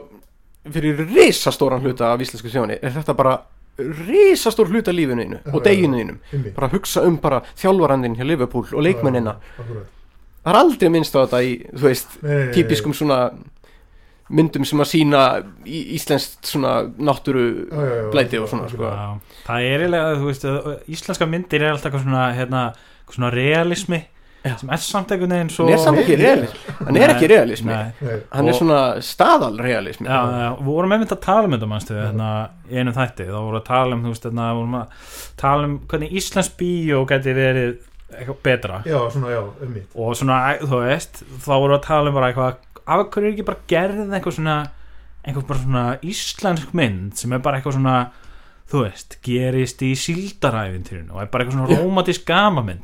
fyrir risastóran hluta af íslensku sjóni er þetta bara risastór hluta af lífinu Já, og deginu Einmitt. bara hugsa um bara þjálfarandinn hjá Liverpool og leikmennina. Það er aldrei minnst á þetta í, þú veist, típiskum svona myndum sem að sína í, íslenskt svona náttúru blæti og svona já, sko. Það er eiginlega, þú veist, íslenska myndir er alltaf svona, hérna, svona realismi Já. sem er samt einhvern veginn svo hann er samt ekki Nei, realismi hann er ekki. Nei, hann er svona já, við vorum einmitt að tala um þetta mannstu, hérna, í einu þætti. Þá vorum við að tala um, þú veist, hérna, vorum að tala um hvernig Íslands bíó geti verið eitthvað betra. Já, svona, já, um mitt og svona, þú veist, þá vorum við að tala um bara eitthvað, af hverju er ekki bara gerð eitthvað svona, eitthvað bara svona íslensk mynd sem er bara eitthvað svona þú veist, gerist í síldaræfintýrinu og er bara eitthvað svona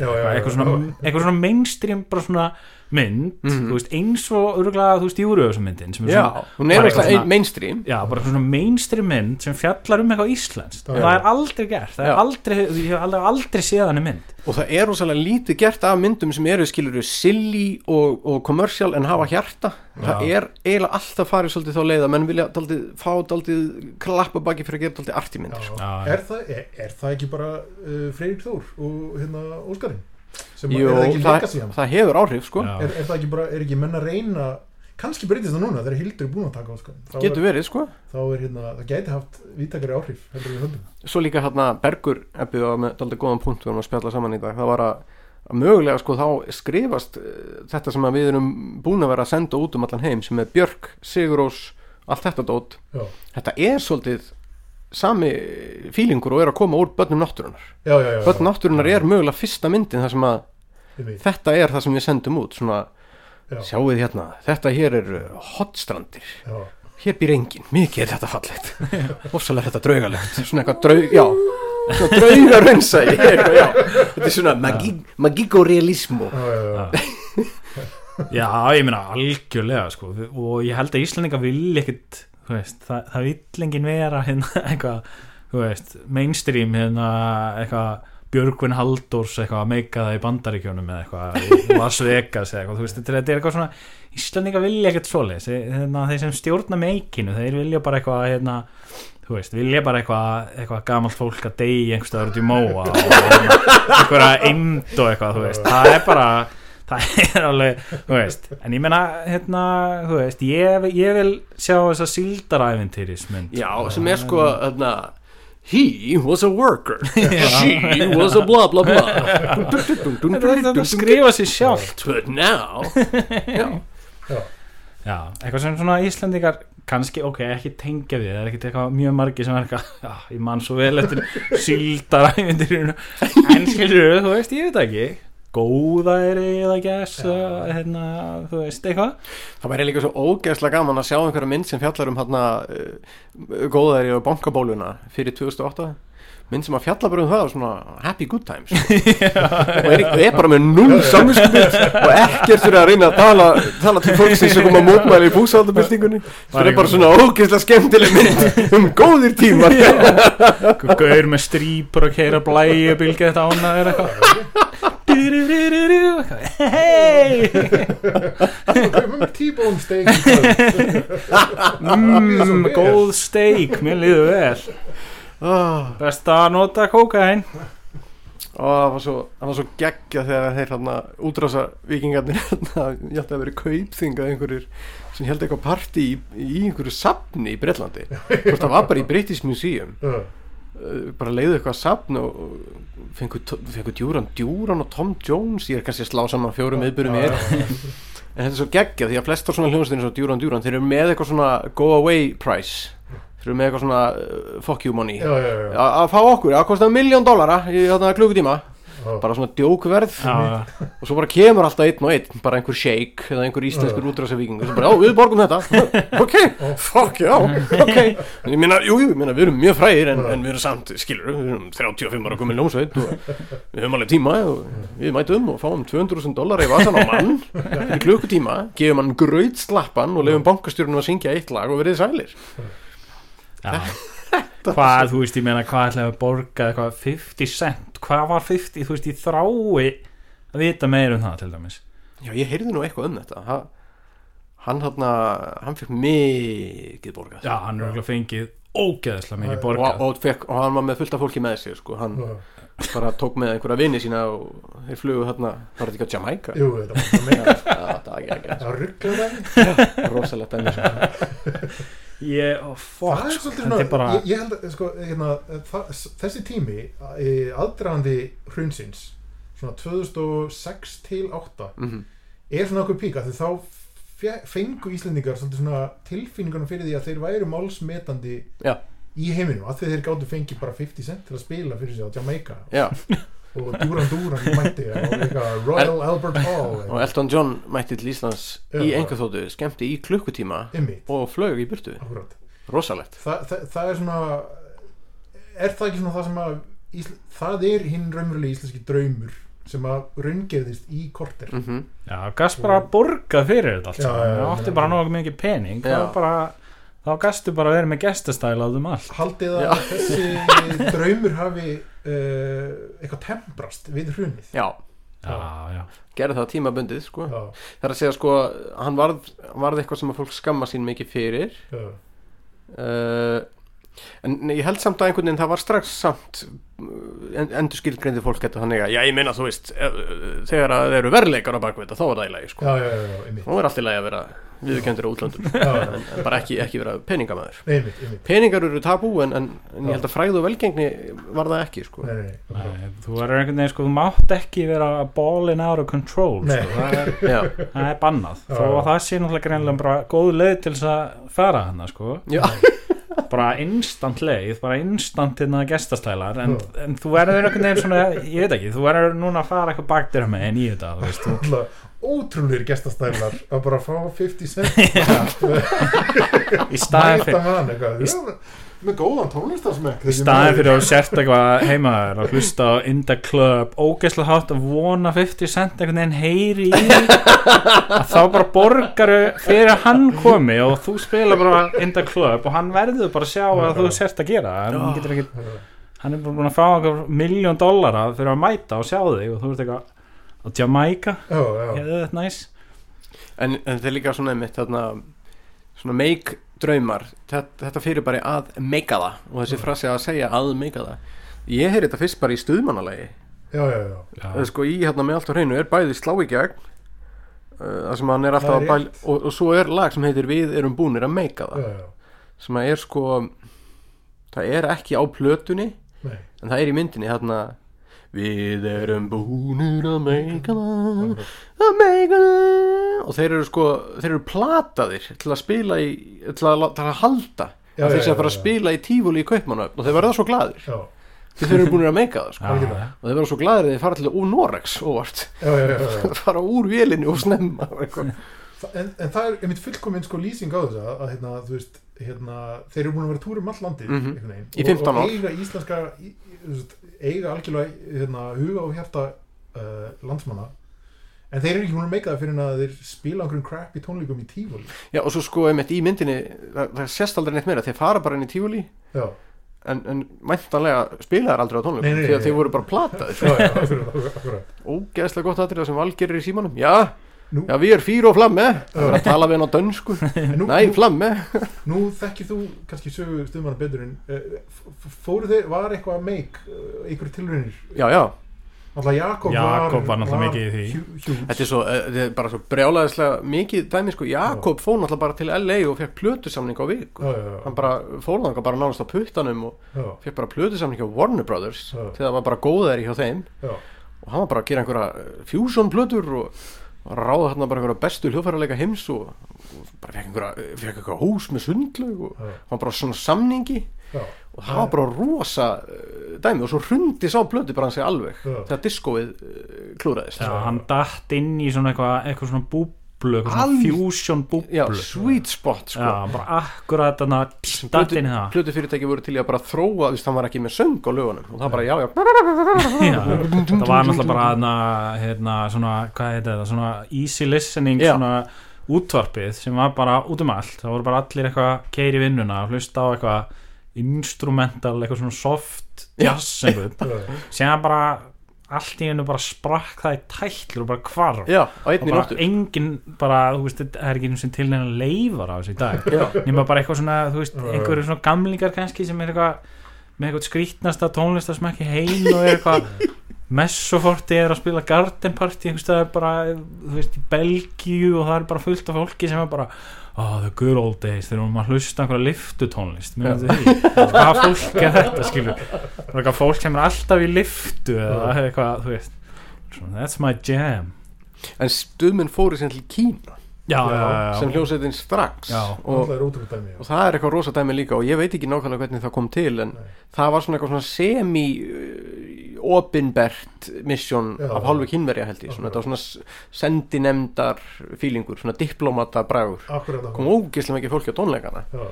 já, já, eitthvað, eitthvað svona mainstream bara svona mynd Mhm. þú veist, eins og örgulega, þú veist, Júriðsson myndin sem er Já, svona, hún er svona- mainstream já, bara svona mainstream mynd sem fjallar um eitthvað íslenskt Já. það er aldrei gert, það Já. er aldrei ég hef aldrei, aldrei séð hann mynd og það er rosalega lítið gert af myndum sem eru skilur silly og, og commercial en hafa hjarta það er eiginlega alltaf farið svolítið þá leið að menn vilja daldið, fá daldið klappa baki fyrir að gera daldið arti myndir sko. Já. er, það, er, er það ekki bara uh, Freyrík Þór og hérna Óskarinn sem Jú, er það ekki það, legacy hann það hefur áhrif sko. Já. er, er það ekki bara, er ekki menn að reyna kannski breytist það núna þegar Hildur er búin að taka Óskarinn þá, getur er, verið sko. þá er hérna, það gæti haft vítakari áhrif heldur við höndum. Svo líka hérna Bergur ebbið var með daldið góðan punkt við erum að spjalla saman í dag. Það var að, að mögulega sko þá skrifast uh, þetta sem að við erum búin að vera að senda út um allan heim sem er Björk, Sigurós allt þetta dót. Já, þetta er svolítið sami fílingur og er að koma úr börnum náttúrunar já, já, já, börn náttúrunar er mögulega fyrsta myndin þar sem að þetta er það sem við sendum út svona, já, sjáuð hérna, þetta hér er hotstrandir, já, hér býr engin mikið er þetta fallegt. Ofsalega er þetta draugalegt, svona eitthvað draug já, svona draugarönsa þetta er svona magi, magíkorealismo já, já, já. Já, ég meina algjörlega sko. Og ég held að Íslandinga vil þú veist, það, það vill engin vera hérna eitthvað, þú veist mainstream hérna eitthvað Björgvin Halldórs eitthvað að meika það í bandaríkjónum eða eitthvað Las Vegas eitthvað, þú veist, þetta er- eitthvað svona Íslandinga vilja ekkert svoleiðis hérna, þeir sem stjórna meikinu, þeir vilja bara eitthvað hérna, þú veist, vilja bara eitthvað eitthvað gamalt fólk að deyja einhverstaður út í móa og hérna, einhverja eind og eitthvað, þú veist, það er bara það er alveg, þú veist en ég meina, hérna, þú veist ég, ég vil sjá þessa síldaræfintýrismynd já, sem er sko hérna He was a worker. She was a blah blah blah. Þetta skrifa sér sjálft. But now Já, já, eitthvað sem svona Íslandingar kannski, ok, ekki tengja við það er ekkert eitthvað mjög margi sem er eitthvað já, ég man svo vel eftir síldaræfintýrinu en skilur þú veist, ég veit það ekki góðæri eða gæs hérna, þú veist, eitthvað. Það væri líka svo ógeðslega gaman að sjá einhverja mynd sem fjallar um hérna uh, góðæri og bankabóluna fyrir 2008 mynd sem að fjalla bara um það svona happy good times. Og er, og er bara með null samvinskupið og ekkert fyrir að reyna að tala, tala til fólksins sem kom að mótmæli í búsaldabildingunni það er bara svona ógeðslega skemmtileg mynd um góðir tímar. Gaur með strýpur og keira blæju bylgja þetta ánaður eitthvað Du-du-du-du-du, eitthvað. hei T-bone steak í kvöld? mm, góð steik, mér líður vel oh, best að nota kókain og það var svo, svo geggja þegar þeir hérna útrása vikingarnir hérna, ég held að vera kaupþingað einhverjir sem held eitthvað partí í, í einhverju safni í Breitlandi það var bara í British Museum. Uh, bara leiðu eitthvað safn og og fengu, fengu djúran djúran og Tom Jones. Ég er kannski að slá saman fjórum viðbyrjum einn. En þetta er svo geggja því að flestar svona hljónstinn svo djúran djúran. Þeir eru með eitthvað svona go away price eru með eitthvað svona uh, fuck you money. Já, já, já, já. að fá okkur, að kosta miljón dollara í þarna klukkutíma. Bara svona djókverð já, og svo bara kemur alltaf einn og einn bara einhver sheik eða einhver íslenskur útrása vikingur sem bara, já, við borgum þetta. Ok, fuck, já, ok. En ég meina, jú, jú, ég meina, við erum mjög fræðir en, en við erum samt, skilur, við erum 35 ára komin ljómsveit og við höfum alveg tíma og við mætum og fáum 200.000 dólar í vasan á mann fyrir klukkutíma, gefum hann gröð slappan og lefum bankastjórnum að syngja eitt lag og verið sælir. Hvað, þú veist, ég meina hvað ætlaði að borga eitthvað 50 cent? Hvað var 50, þú veist, ég þrái að vita meir um það til dæmis? Já, ég heyrði nú eitthvað um þetta. Ha, hann hann, hann fekk mikið borgað. Já, hann er okkur fengið ógeðslega mikið og, borgað. og, fekk, og hann var með fullt af fólki með sér sko. hann Já. bara tók með einhverja vini sína og þeir flugu hérna, var þetta ekki að Jamaica Jú, þetta var Já, það var ekki Það var rugglega rosalegt sko. ég, oh, fuck, Það er sko, svolítið svona bara ég, ég held að sko, hérna, það, þessi tími aðdragandi hrunsins svona 2006 til 8 Mhm. er svona okkur píka því þá fe- fengu Íslendingar svolítið svona tilfinningunum fyrir því að þeir væru málsmetandi Já. í heiminum að þeir gáttu fengi bara 50 cent til að spila fyrir sig á Jamaica Já, og Duran Duran mætti og eitthvað Royal Albert Hall og Elton John mætti til Íslands Já. í einhverþóttu, skemmti í klukkutíma Einmitt, og flög í burtu, akkurat. Rosalegt. Þa, það, það er svona er það ekki svona það sem að Ísl, það er hinn raunverulega íslenski draumur sem að raungerðist í korter. Mm Já, gast bara að borga fyrir þetta allt Já, já, já, Það átti bara nógu mikið pening. Já. þá bara þá gastu bara að vera með gestastæla á þeim allt. Haldið að Já. þessi draumur hafi uh, eitthvað temprast við hrunið. Já, Já, já, gerði það tímabundið sko. já, Það er að segja sko hann varð, hann varð eitthvað sem að fólk skamma sín mikið fyrir. Já, uh, en ég held samt að einhvern veginn það var strax samt en, endur skilgreindi fólk þetta þannig að já ég meina þú veist eh, eh, þegar að það eru verleikar á bakvið þetta þá er það í lagi sko. já, já, já, já, einmitt. Þá er allt í lagi að vera viðurkendur á útlöndum. En, en bara ekki, ekki vera peningamæður einmitt, einmitt. Peningar eru tabú en, en, ég held að fræð og velgengni var það ekki sko. nei, nei, þú verður einhvern veginn sko, þú mátt ekki vera ballin out of control sko. það, er, það er bannað. Þó að það sé náttúrulega greinlega bara góð leið til þess að fara hana sko. já, bara instant leið, bara instant hérna gestastælar. En, en þú verður einhvern veginn svona, ég veit ekki, þú verður núna að fara eitthvað baktir með en í þetta, þú veist ótrúlega gestastælar að bara fá 50 cent. Í staðin fyrir með góðan tónlistarsmekk í staðin fyrir að þú sért eitthvað heimaður og hlusta á In The Club ógeðslega hátt að vona 50 cent einhvern veginn heyri í að þá bara borgaru fyrir að hann komi og þú spila bara In The Club og hann verður bara að sjá að þú sért að gera hann, getur ekki, hann er bara búin að fá miljón dollara fyrir að mæta og sjá þig og þú ert eitthvað á Jamaica, já, já, yeah, that's nice en, en þetta er líka svona einmitt þarna, svona make draumar. Þetta, þetta fyrir bara að meika það. Og þessi frasi að segja að meika það. Ég heyri þetta fyrst bara í stuðmannalegi já, já, já. ja. sko í hérna með allt á hreinu er bæði slá í gegn uh, það sem hann er alltaf að bæl og, og svo er lag sem heitir við erum búnir að meika það. Já, já. sem að er sko það er ekki á plötunni Nei. en það er í myndinni þarna við erum búnir að meika það að meika það og þeir eru sko þeir eru plataðir til að spila í til að, til að halda. Já, þeir að fara að spila í tífúli í kaupmannöfn og þeir verða svo glaðir. Já, þeir eru búinir að meika það sko. Já, og þeir verða svo glaðir að þeir fara til úr Norex óvart fara úr vélinni og snemma En, en það er einmitt fullkomin sko lýsing á þessu að, hérna, þú veist, hérna, þeir eru búin að vera túr um all landi einhvern veginn. Í 15 og, ár. og eiga íslenska í, veist, eiga algjörlega hérna, huga og hjarta uh, landsmanna en þeir eru ekki búin að meika það fyrir að þeir spila einhverjum crap í tónleikum í tífóli Já, og svo sko einmitt í myndinni það, það sést aldrei neitt meira, þeir fara bara inn í tífúli já, en, en mæntanlega spila þær aldrei á tónleikum því að nei. þeir voru bara akkurat. ógeðslega gott aðrið sem Val gerir í símanum já, Nú, já við erum fýr og flamme. Það er að tala við hann á dönsku. En nú, nei, nú, flamme. Nú þekkir þú kannski sögu stuðmanna betur en uh, fóru þeir, var eitthvað að meik uh, einhverju tilraunir? Já, já, Alltaf Jakob, Jakob var náttúrulega mikið í því. hjú- huge. þetta er, svo, eh, þetta er bara svo brjálæðislega mikið dæmi sko, Jakob fór náttúrulega bara til LA og fekk plötusamning á viku. Já, já, já, hann bara fór þangað bara nánast á puttanum og já, fekk bara plötusamning hjá Warner Brothers Já. til það var bara góðæri hjá þeim. Já, og hann var bara að gera einhverja eh, fusion plötur og að ráða hérna bara einhverja bestu hljóðfærarleika heims og, og bara fekk einhverja, fekk einhverja hús með sundlaug og hann var bara svona samningi. Já, og það var bara rosa uh, dæmi. Og svo hrundi sá plötu bara hann sig alveg Já. þegar diskóið uh, klúraðist Já, hann datt inn í svona eitthvað, eitthvað svona búblu, fusion Já, búblu sweet spot sko. Já, bara akkurat það. plötu fyrirtæki voru til í að bara þróa þú veist, hann var ekki með söng á lögunum. Og það bara, já, já, Já, það var náttúrulega bara hana, hérna, svona, hvað heit þetta svona easy listening Já. svona útvarpið sem var bara út um allt. Það voru bara allir eitthvað keiri vinnuna hlusta á eitthvað instrumental eitthvað svona soft jazz sem bara allt í hennu bara sprakk það í tætlur og bara hvarf. Já, og einni bara nóttu. engin bara, þú veist, það er ekki einu sem til neina leifar á þessu í dag. Nema bara eitthvað svona, þú veist, einhverju svona gamlingar kannski sem er eitthvað með eitthvað skrítnasta tónlistasmekki heim og er eitthvað messoforti er að spila garden party einhvers staðar bara, þú veist, í Belgíu og það er bara fullt af fólki sem er bara oh, the good old days, þegar maður að hlusta einhverja liftu tónlist, minnum því hvað fólk er þetta, skilur? Eitthvað fólk sem er alltaf í liftu eða eitthvað, þú veist. That's my jam. En stuðminn fóru sem til Kína já, Já, sem hljómsveitin strax. Já. og, það er ótrúlega dæmi og það er eitthvað rosa dæmi líka og ég veit ekki nákvæmlega hvernig það kom til en Nei. það var svona eitthvað svona semi uh, opinbert mission Já. af hálfu kynverja held ég. Svona, þetta var svona sendinemdar fílingur, svona diplomata bragur. Akkurat kom ógislega mikið fólki á tónleikana Já.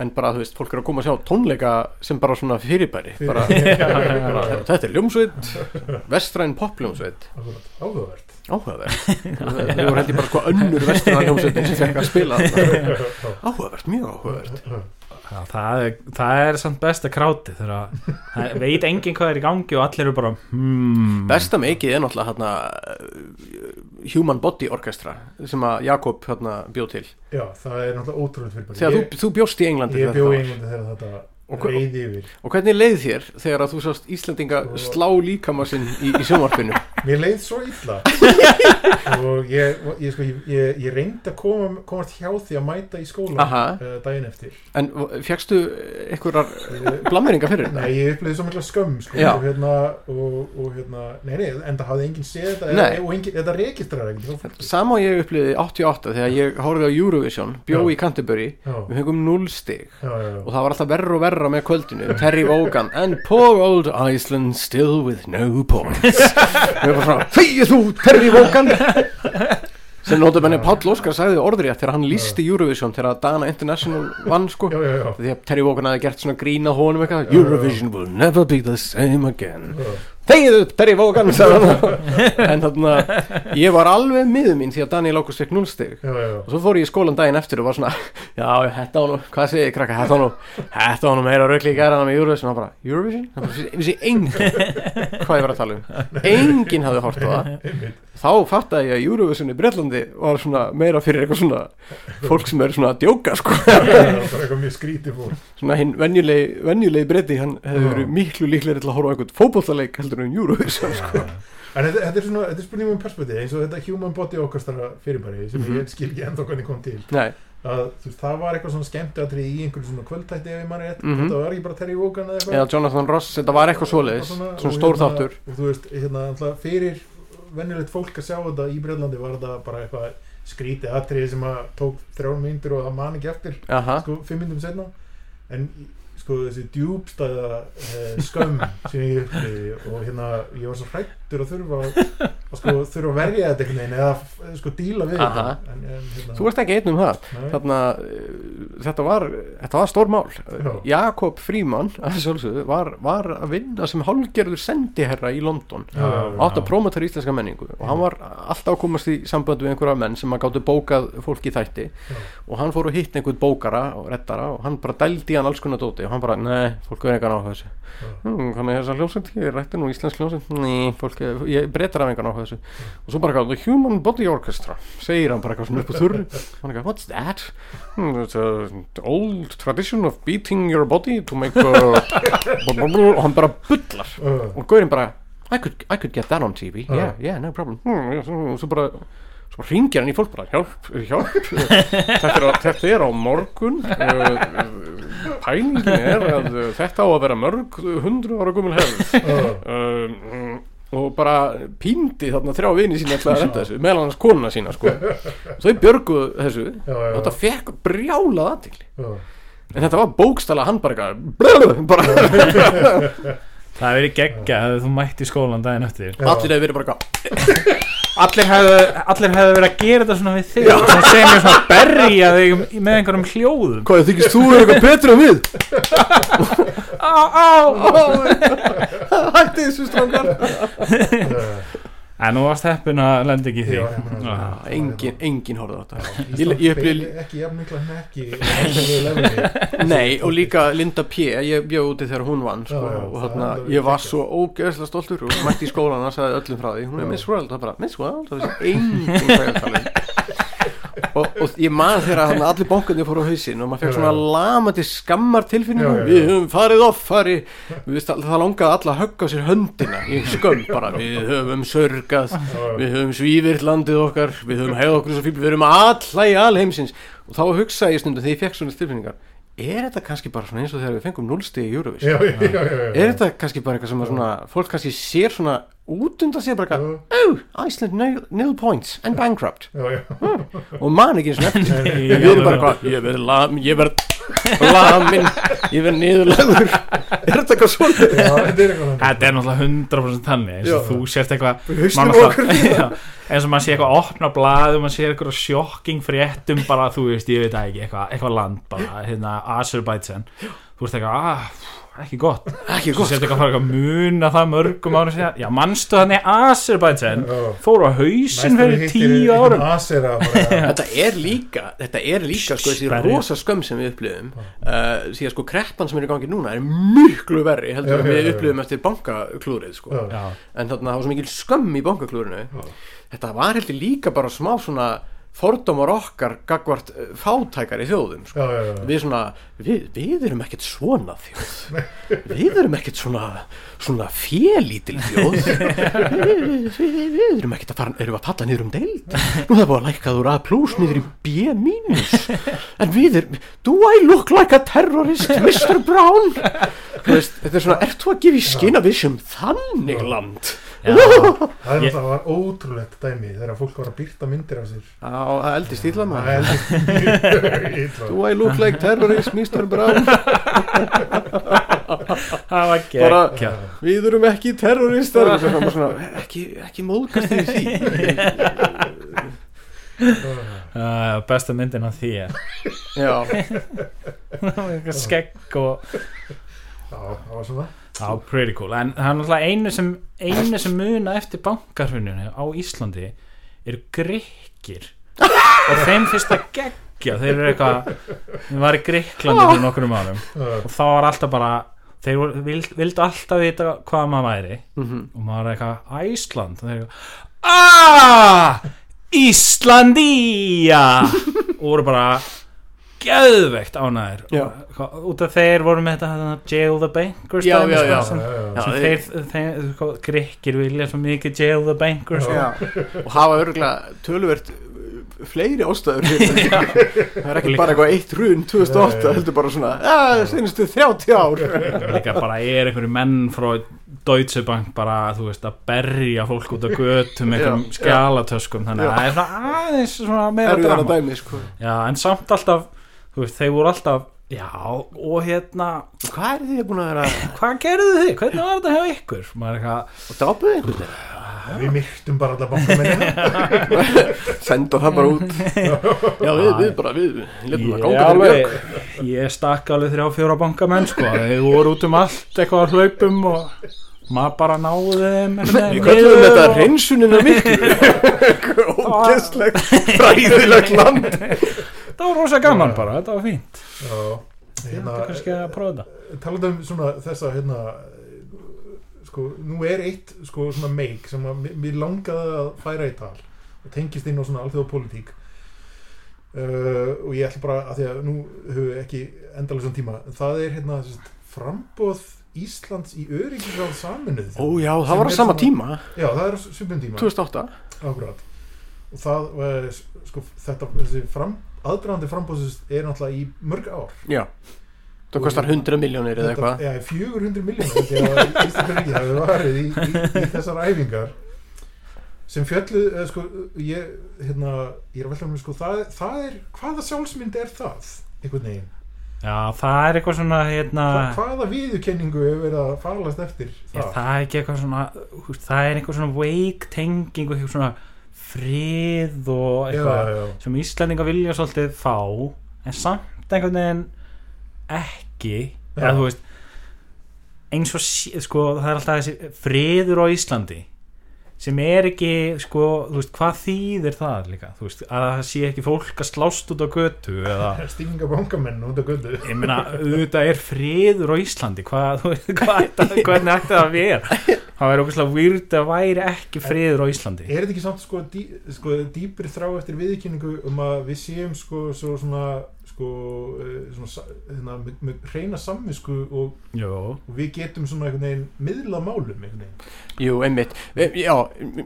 En bara þú veist, fólk er að koma að sjá tónleika sem bara svona fyrirbæri. Bara, þetta er ljómsveit vestræn popljómsveit áhugavert. Áhugavert. Þau voru held ég bara sko önnur vestræn hljómsveitin sem fekk að spila áhugavert, mjög áhugavert Já, það, er, það er samt besta kráti þegar það veit enginn hvað er í gangi og allir eru bara hmm, besta mikið er náttúrulega hérna, Human Body Orchestra sem að Jakob hérna, bjóð til. Já, það er náttúrulega ótrúlega fyrir þegar þú, þú bjóst í Englandi Ég þegar bjó það í. Englandi þegar þetta Og og hvernig leið þér þegar að þú sást Íslandinga slá líkama sinn í, í sjónvarpinu? Mér leið svo illa. Og ég, ég, sko, ég, ég, reyndi að koma, komast hjá því að mæta í skólan Aha. uh, daginn eftir. En fegstu einhverjar blammeringa fyrir þetta? Nei, ég upplýði svo mikla skömm sko, og, hérna, og, og hérna, nei, nei, en það hafði enginn séð þetta og enginn, þetta registrar ekkert og ég upplýði 88 þegar ég horfði á Eurovision, bjó Já. í Canterbury Já, við fengum 0 stig. Já, já, og það var alltaf verra og verra með kvöldinu Terry Vaughan and poor old Iceland still with no points. Og ég var svona, þegið þú Terry Vaughan sem notur menni Páll Óskar sagði orðrétt þegar hann lísti Eurovision þegar Dana International vann sko já, já, já. því að Terry Vaughan hafi gert svona grínað honum eitthvað Eurovision will never be the same again. Þegið upp, Terry hann. en þannig að ég var alveg miður mín því að Daniel Ágúst fekk 0 stig Já, já, já. og svo fór ég í skólan daginn eftir og var svona já, þetta var nú, hvað segir ég krakka þetta var nú, þetta var nú meira röggli í gæra með Eurovision og hann bara, Eurovision? Það vissi enginn hvað ég var að tala um enginn hafði hort á það. Þá fattaði ég að Eurovision í Breitlandi var svona meira fyrir eitthvað svona fólk sem er svona að djóka sko. Eitthvað mjög skrítið fólk. Svona hinn venjulegi, venjulegi breyti hann Já. verið miklu líklegri til að horfa á eitthvað fótbollaleik heldur en Eurovision sko. En þetta, þetta er svona, þetta er spurning um perspektíð eins og þetta human body orchestra fyrirbæri sem Mhm. ég skil ekki ennþá hvernig kom til. Nei, að þú veist, það var eitthvað svona skemmtiatrið í einhverju svona kvöldtætti ef ég manni rétt, Mhm. þetta var ekki bara Terry Wogan eða eitthvað? Jonathan Ross, þetta var eitthvað svoleiðis. Svona og stór hérna- þáttur. og þú veist, hérna, alltaf fyrir venjulegt fólk að sjá þetta í Breitlandi var þetta bara eitthvað skrítið atrið sem að tók þrjár myndir og það man ekki eftir Aha. sko, fimm myndum setna en sko þessi djúbstæða eh, skömm sem ég upplýði og hérna ég var svo hrættur að þurfa að, að sko, þurfa að verja þetta einhvern veginn eða f- sko díla við þetta. En, en, hérna, Þú ert ekki einn um það. Þarna, uh, þetta, var, þetta var stór mál. Já. Jakob Fríman að var, var að vinna sem hálfgerður sendiherra í London. Átt að prómotar íslenska menningu. Og hann var alltaf að komast í samband við einhverja menn sem að gáttu bókað fólk í þætti. Já. og hann fór og hitt einhvern bókara og reddara og hann bara dældi hann alls konar dóti. Og hann bara, nei, fólk er engan á þessu. Já. hm, þannig þessar hljómsveit, ég rætti nú íslensk hljómsveit. Ný, fólk, er- ég breytar af engan á þessu. Og svo bara eitthvað, the Human Body Orchestra segir hann bara eitthvað svona upp á þurru. Hann eitthvað, what's that? Hmm, it's a old tradition of beating your body to make og hann bara bullar. Og Gaurin bara I could, I could get that on TV yeah, yeah, no problem. Yes, og svo bara svo ringir hann í fólk bara hjálp, hjálp. Þetta er, á- þetta er á morgun. Uh, pælingin er að uh, þetta á að vera mörg hundru ára gummul hefð. Um, og bara píndi þarna þrjá vini sína meðal hans konuna sína sko. þau björguðu þessu. Já, já, og þetta fekk brjálað aðtikli já. en þetta var bókstala hann bara. Það hefði verið geggja að þú mætti skólan daginn eftir. Allir hefur verið bara eitthvað Allir hefðu, allir hefðu verið að gera þetta svona við þig. Svona segja mér svona berja þig með einhverjum hljóðum. Hvað þykist þú er eitthvað betur en við? Á, á, á. Hætti þessu strákar En nú varst heppin að lenda ekki í því Já. engin, engin horfði á þetta ég, ég upplýði ekki jafn mikla lefni. Nei, og líka Linda P. Ég bjóð úti þegar hún vann sko, Já, já, og þarna, ég var svo ógeðslega stoltur og mætti í skólan og sagði öllum frá því hún er. Miss World, það bara Miss World, það vissi enginn hvað ég er að tala um og, og ég man þegar allir bókandi fóru á hausinn og maður fekk svona lamandi skammar tilfinningu. Við höfum farið offari það langaði alla að högga sér höndina í skömm bara, við höfum sörgað við höfum svífirt landið okkar við höfum hegð okkur svo fíl, við höfum alla í alheimsins. Og þá hugsaði ég stundum þegar ég fekk svona tilfinningar er þetta kannski bara svona eins og þegar við fengum núlstig í já. er þetta kannski bara eitthvað sem að svona fólk kannski sér svona út undan sér bara eitthvað oh, Iceland nil, nil points and bankrupt. Já, já. og man ekki eins og nei, við erum bara hvað ég verð lam, ég verð lamin ég verð niðurlagur er þetta eitthvað svona þetta er eitthvað er náttúrulega 100% þannig eins og þú sért eitthvað eins og maður sé eitthvað að opna blaðu maður sé eitthvað sjokking fréttum bara þú veist, ég veit ekki, eitthvað, eitthvað land bara, hérna, Azerbaijan. Þú veist eitthvað, ah, ekki gott. Ekki gott eitthvað að fara eitthvað að muna það mörgum árum síðan. Já, manstu þannig Azerbaijan? Já. fóru á hausinn fyrir tíu árum. Asera bara. Þetta er líka, þetta er líka sko þessi rosa skömm sem við upplifum. Uh, því að sko kreppan sem er í gangi núna er miklu verri heldur Já, já, við já. upplifum eftir bankaklúrið sko. Já. já, en þarna það var svo mikil skömm í bankaklúrinu þetta var heldur líka bara smá svona fordómar okkar gagvart uh, fátækari þjóðum sko. Já, já, já. við svona, við, við erum ekkert svona þjóð við erum ekkert svona svona félítil þjóð við, við, erum ekkert að fara erum að palla niður um deild nú það búið að lækka úr A plus niður í B minus en við erum do I look like a terrorist Mr. Brown veist, þetta er svona, ert þú að gefa í skinn að við sem þannig land Það er Ég- náttúrulega það var ótrúlegt dæmi þegar fólk var að byrta myndir af sér. Það maður. Er heldur illa. do I look like terrorist Mr. Brown? Það var gekkja við erum ekki terroristar. Ekki, ekki móðgast í því. Uh, besta myndin af því er já, skegg og Já, það var svona Já, pretty cool, en það er náttúrulega einu sem einu sem muna eftir bankarhruninu á Íslandi eru grikkir. Og þeim fyrst að geggja. Þeir eru eitthvað þeir var í Gríklandi fyrir nokkrum árum. Og þá var alltaf bara þeir vild, vildu alltaf vita hvað maður væri. Mhm. og maður er eitthvað Æsland. Og þeir eru aaaah Íslandía! Og voru bara geðveikt ánæður og, út af þeir voru með þetta hérna, jail the bankers Já, dæmi, já, sko, já. sem, já, já, já. Já, sem þeir- þeir, þeir, sko, grikkir vilja svo mikið jail the bankers já. og hafa örgulega töluvert uh, fleiri ástæður það er ekki Líka- bara eitthvað eitt run 2008, Nei. heldur bara svona að senastu 30 ár líka bara er einhverju menn frá Deutsche Bank bara, þú veist, að berja fólk út á götum einhverjum Já, skjálatöskum þannig að það er svona aðeins svona meira drama dæmi sko. já, en samt alltaf, þú veist, þeir voru alltaf já, og hérna hvað er því að búin að vera hvað gerðu þið, hvernig var þetta hjá ykkur? Eitthvað, og dápuð einhvern veginn? Við myrtum bara alla bankamennina senda það bara út. Já við, við bara við letum það ég, ganga alveg, ég stakk alveg þrjá fjóra bankamenn sko, þeir voru út um allt eitthvað að hlaupum og maður bara náði þeim við kallum þetta og- reynsunina miklu. Ógeðslegt fræðilegt land það var rosa gaman bara, þetta var fínt. Já, Þetta hérna, er kannski að prófa þetta. talað um svona þessa hérna sko, nú er eitt sko svona meik sem að mér langaði að færa í tal og tengist inn á svona alþjóða pólitík uh, og ég ætla bara að því að nú höfum við ekki endalega svona tíma það er hérna frambóð Íslands í öryggisráð saminuð ó já, það var á er sama tíma. Já það er svipum tíma. 2008 Akkurat og það sko þetta þessi fram, aðdraðandi frambóðsins er náttúrulega í mörg ár. Já. Það kostar 100 miljónir eða eitthvað. Já, 400 miljónir ríkið hafi varið í, í, í þessar æfingar. Sem fjöllu eða, sko, ég, hérna, ég er að velta með sko, það, það er, hvaða sjálfsmynd er það einhvern veginn, já, það er eitthvað svona hérna, Hva, hvaða viðurkenningu hefur verið að falast eftir er það, það ekki eitthvað svona það er eitthvað svona veik tenging og eitthvað svona frið og já, eitthvað já, sem Íslandinga vilja svolítið fá en samt einhvern veginn ekki. Já. eða veist eins og sko það er alltaf þessi friður á Íslandi sem er ekki sko, þú veist, hvað þýðir það líka, þú veist, að það sé ekki fólk að slást út á götu eða stífinga bankamenn út af göldu ég meina, auðvitað er friður á Íslandi. Hvað, hvað hvernig ætti það að vera? Það væri ógeðslega výrt að væri ekki friður á Íslandi. Er þetta ekki samt sko, dý, sko dýpri þrá eftir viðurkenningu um að við séum sko, svo svona sko, eh, svona, hérna, með, með reyna samvisku og, og við getum svona einhvern veginn miðla málum einhvern veginn. Jú, einmitt, E- já,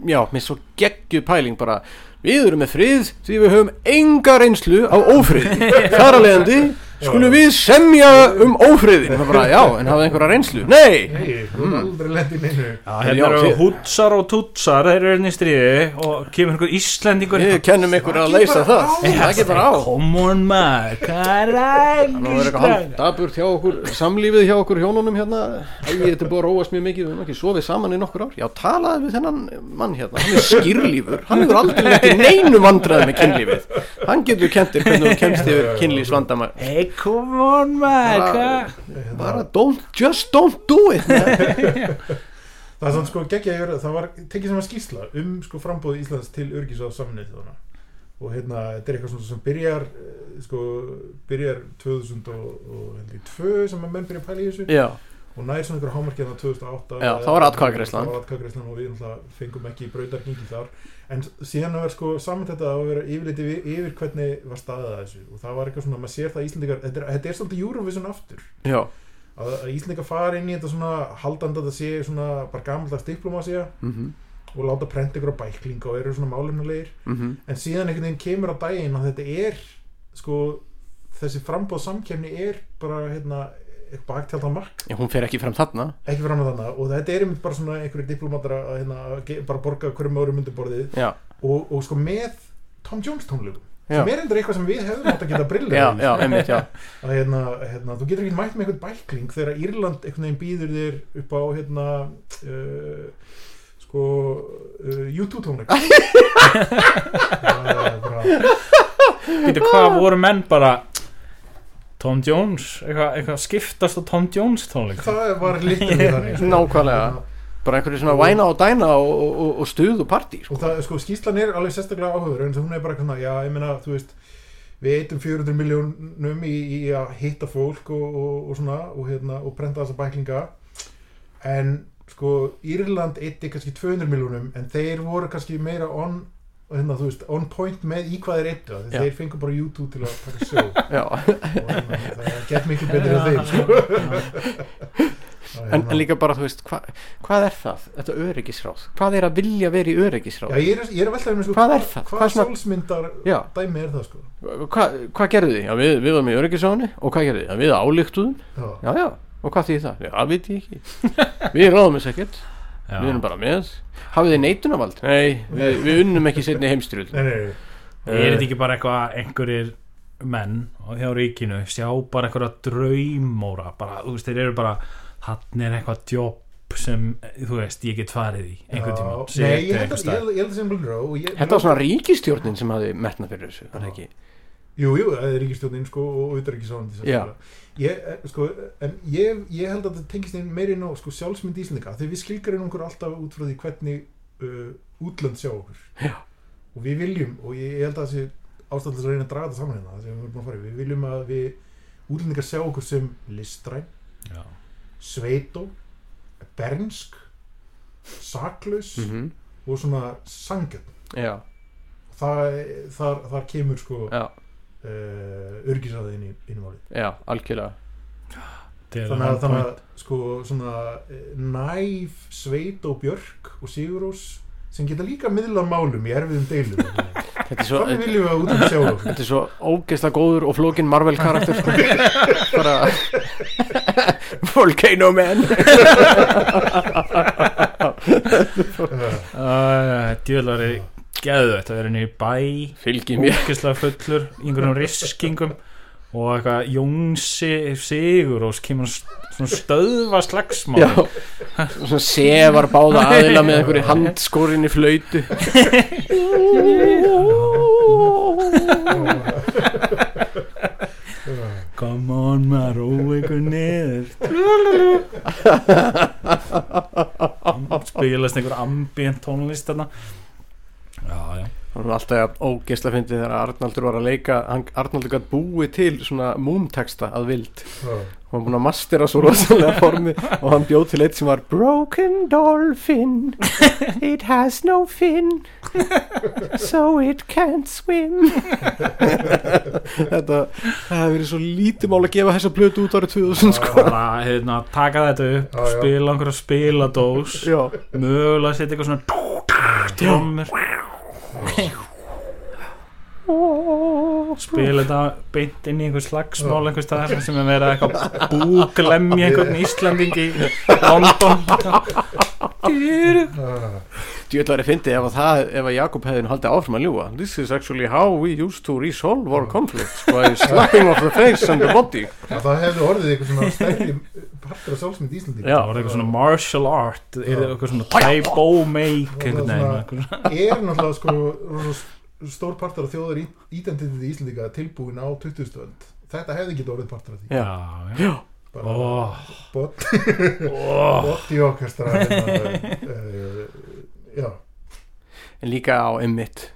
já, með svo geggju pæling bara. Við erum með frið því við höfum enga reynslu á ófrið. Þar að leiðandi skulum við semja um ófriðin það bara, já, en hafið einhverja reynslu. Nei, Nei, þú er aldrei lent í neinu. Já, hérna eru hútsar og tútsar þeir eru hérna í stríði og kemur einhver Íslendingur við kennum ykkur að leysa það. það getur bara á. Come on maður, hvað er að Nú eitthvað hálf daburt hjá okkur samlífið hjá okkur hjónunum hérna. Æ, þetta búið að róast mjög mikið við erum ekki sofið saman í nokkur ár. Já, talaði við þennan mann hérna hann er skýrlífur, hann hefur aldrei ekki neinu vandræði með kynlífið come on maður, bara don't, just don't do it. Það er svona sko geggja að gera, það var tekið sem að skýsla um sko frambóð Íslands til örgis á þarna og hérna, þetta er eitthvað svona sem byrjar eh, sko, byrjar 2002 sem að menn byrja að pæla í þessu. Já, og nær svona einhver hámarkið þarna 2008 Já, þá var atkvæðagreislan og við náttúrulega fengum ekki brautargengi þar en síðan var sko saman þetta að vera yfirleiti yfir, hvernig var staðið að þessu. Og það var eitthvað svona, maður sér það Íslandingar þetta er, þetta er svolítið Eurovision aftur. Já, að, að Íslandingar fara inn í þetta svona haldandi að það sé svona bara gamaldags diplomasía mhm, og láta prenta ykkur á bæklinga og eru svona málefnulegir mhm. En síðan einhvern veginn kemur á daginn að þetta er sko þessi frambóð samkefni er bara hérna baktjald á mark. Já, hún fer ekki fram þarna. Ekki fram þannig og þetta er einmitt bara svona einhverju diplomatar að hérna, bara borga hverjum öðrum undir borðið Já, og, og sko með Tom Jones tónleikum sem er endur eitthvað sem við hefðum átt að geta brillið já, já, einmitt, já. Að hérna, hérna, þú getur ekki mætt með einhvern bækling þegar Írland einhvern veginn býður þér upp á hérna uh, sko uh, YouTube tónleik. Það er bara Býtu, hvað voru menn bara Tom Jones, eitthvað, eitthvað skiptast á Tom Jones tónleik það var litur við þannig sko. Nákvæmlega. bara einhverju svona væna og dæna og, og, og stuð og partí sko. og það, sko, skýslan er alveg sérstaklega áhugur en hún er bara eitthvað svona, já, ég meina, þú veist við eitum 400 miljónum í, í að hitta fólk og, og, og svona og, hérna, og prenta þessa bæklinga en sko Írland eitti kannski 200 miljónum en þeir voru kannski meira on hérna, þú veist, on point með í hvað þeir eittu af því Já. þeir fengu bara YouTube til að taka sjó og Já, hérna, það gett miklu betur en þeim sko. en, en líka bara, þú veist, hva, hvað er það, þetta öryggisráð? Hvað er að vilja vera í öryggisráð? Já, ég er, ég er að um sko, Hvað er það? Hvað Hvað sálsmyndar Já. dæmi er það sko? Hvað, hvað gerðu þið? Já, við, við varum í öryggisráðinu og hvað gerðu þið? Já, við álíktuðum, Já. já, já, og hvað þýði það? Já, veit ég ekki. Við ráðum þess ekkert, Já. við erum bara með. Hafið þið neitunavald? Nei, við, við unnum ekki setni heimstyrjöld. Nei, nei, nei. Er þetta ekki bara eitthvað einhverjir menn og hjá ríkinu sjá bara einhverja draumóra bara, þú veist, þeir eru bara hann er eitthvað jobb sem þú veist, ég get farið í einhvern tíma Já, Nei, ég held að, ég held, ég held að sem Blue Grow ég, Þetta var svona ríkistjórnin sem hafði metna fyrir þessu, var það ekki? Jú, jú, það er ríkistjónin sko og auðvitaðríkisráðandi Já. Ég, eh, sko, en ég, ég held að það tengist inn meiri inn á sko, sjálfsmynd Íslandika þegar við slíkarinn okkur alltaf út frá því hvernig uh, útlönd sjá okkur Já. og við viljum og ég, ég held að það sé ástæðlega að reyna að draga þetta saman hérna sem við erum búin að fara í. við viljum að við útlendingar sjá okkur sem listræn Já. sveitó bernsk saklaus Mm og svona sangjöld Já, það, þar, þar kemur sko já, uh, örgisræði inn í, í máli já, algjörlega. þannig að, þannig að sko svona eh, næf, sveit og björk og sigurós sem geta líka miðlað málum í erfiðum deilum Þetta er svo, þannig viljum við að út um sjá okkur þetta er svo ógeðslega góður og flókin Marvel karakter sko. bara Volcano Man djúðlari geðvett að vera inn í bæ fylgi mér. ógislega fullur í einhverjum riskingum og eitthvað Jónsi Sigur og kemur svona stöðva slagsmál. Já, svona sefar báða aðila með einhverju handskórinni flöytu come on maður, ró ykkur niður. Spilast einhver ambient tónlist þarna já, já. Það var alltaf ógeðslega fyndið þegar Arnaldur var að leika hann, Arnaldur gætt búið til svona múmteksta að vild. Og hann búin að mastera svo rosalega formi og hann bjóð til eitt sem var Broken dolphin. It has no fin So it can't swim. Þetta það hefur verið svo lítið mál að gefa þessa blötu út árið 2000 sko. bara hérna, taka þetta upp Já, já. spila einhverja spiladós Já, mögulega setja eitthvað svona trommur spila þetta beint inn í einhver slagsmál einhver staðar sem er verið eitthvað búglemmi einhvern Íslanding í London Djöld væri fyndið ef að það, ef að Jakob hefði nú haldið áfram að ljúa This is actually how we used to resolve our conflicts by slapping off the face and the body. Að það hefði orðið eitthvað svona stærri partur af sjálfsmynd Íslandík Já, það var eitthvað svona martial art er eitthvað svona typo make er náttúrulega sko stór partur af þjóðar identiteti Íslandíka tilbúin á 20. öld. Þetta hefði ekki orðið partur af því. Já. Já, já. Bara Ó. bot, Ó, bot í orkestra hérna, uh, já. En líka á emmitt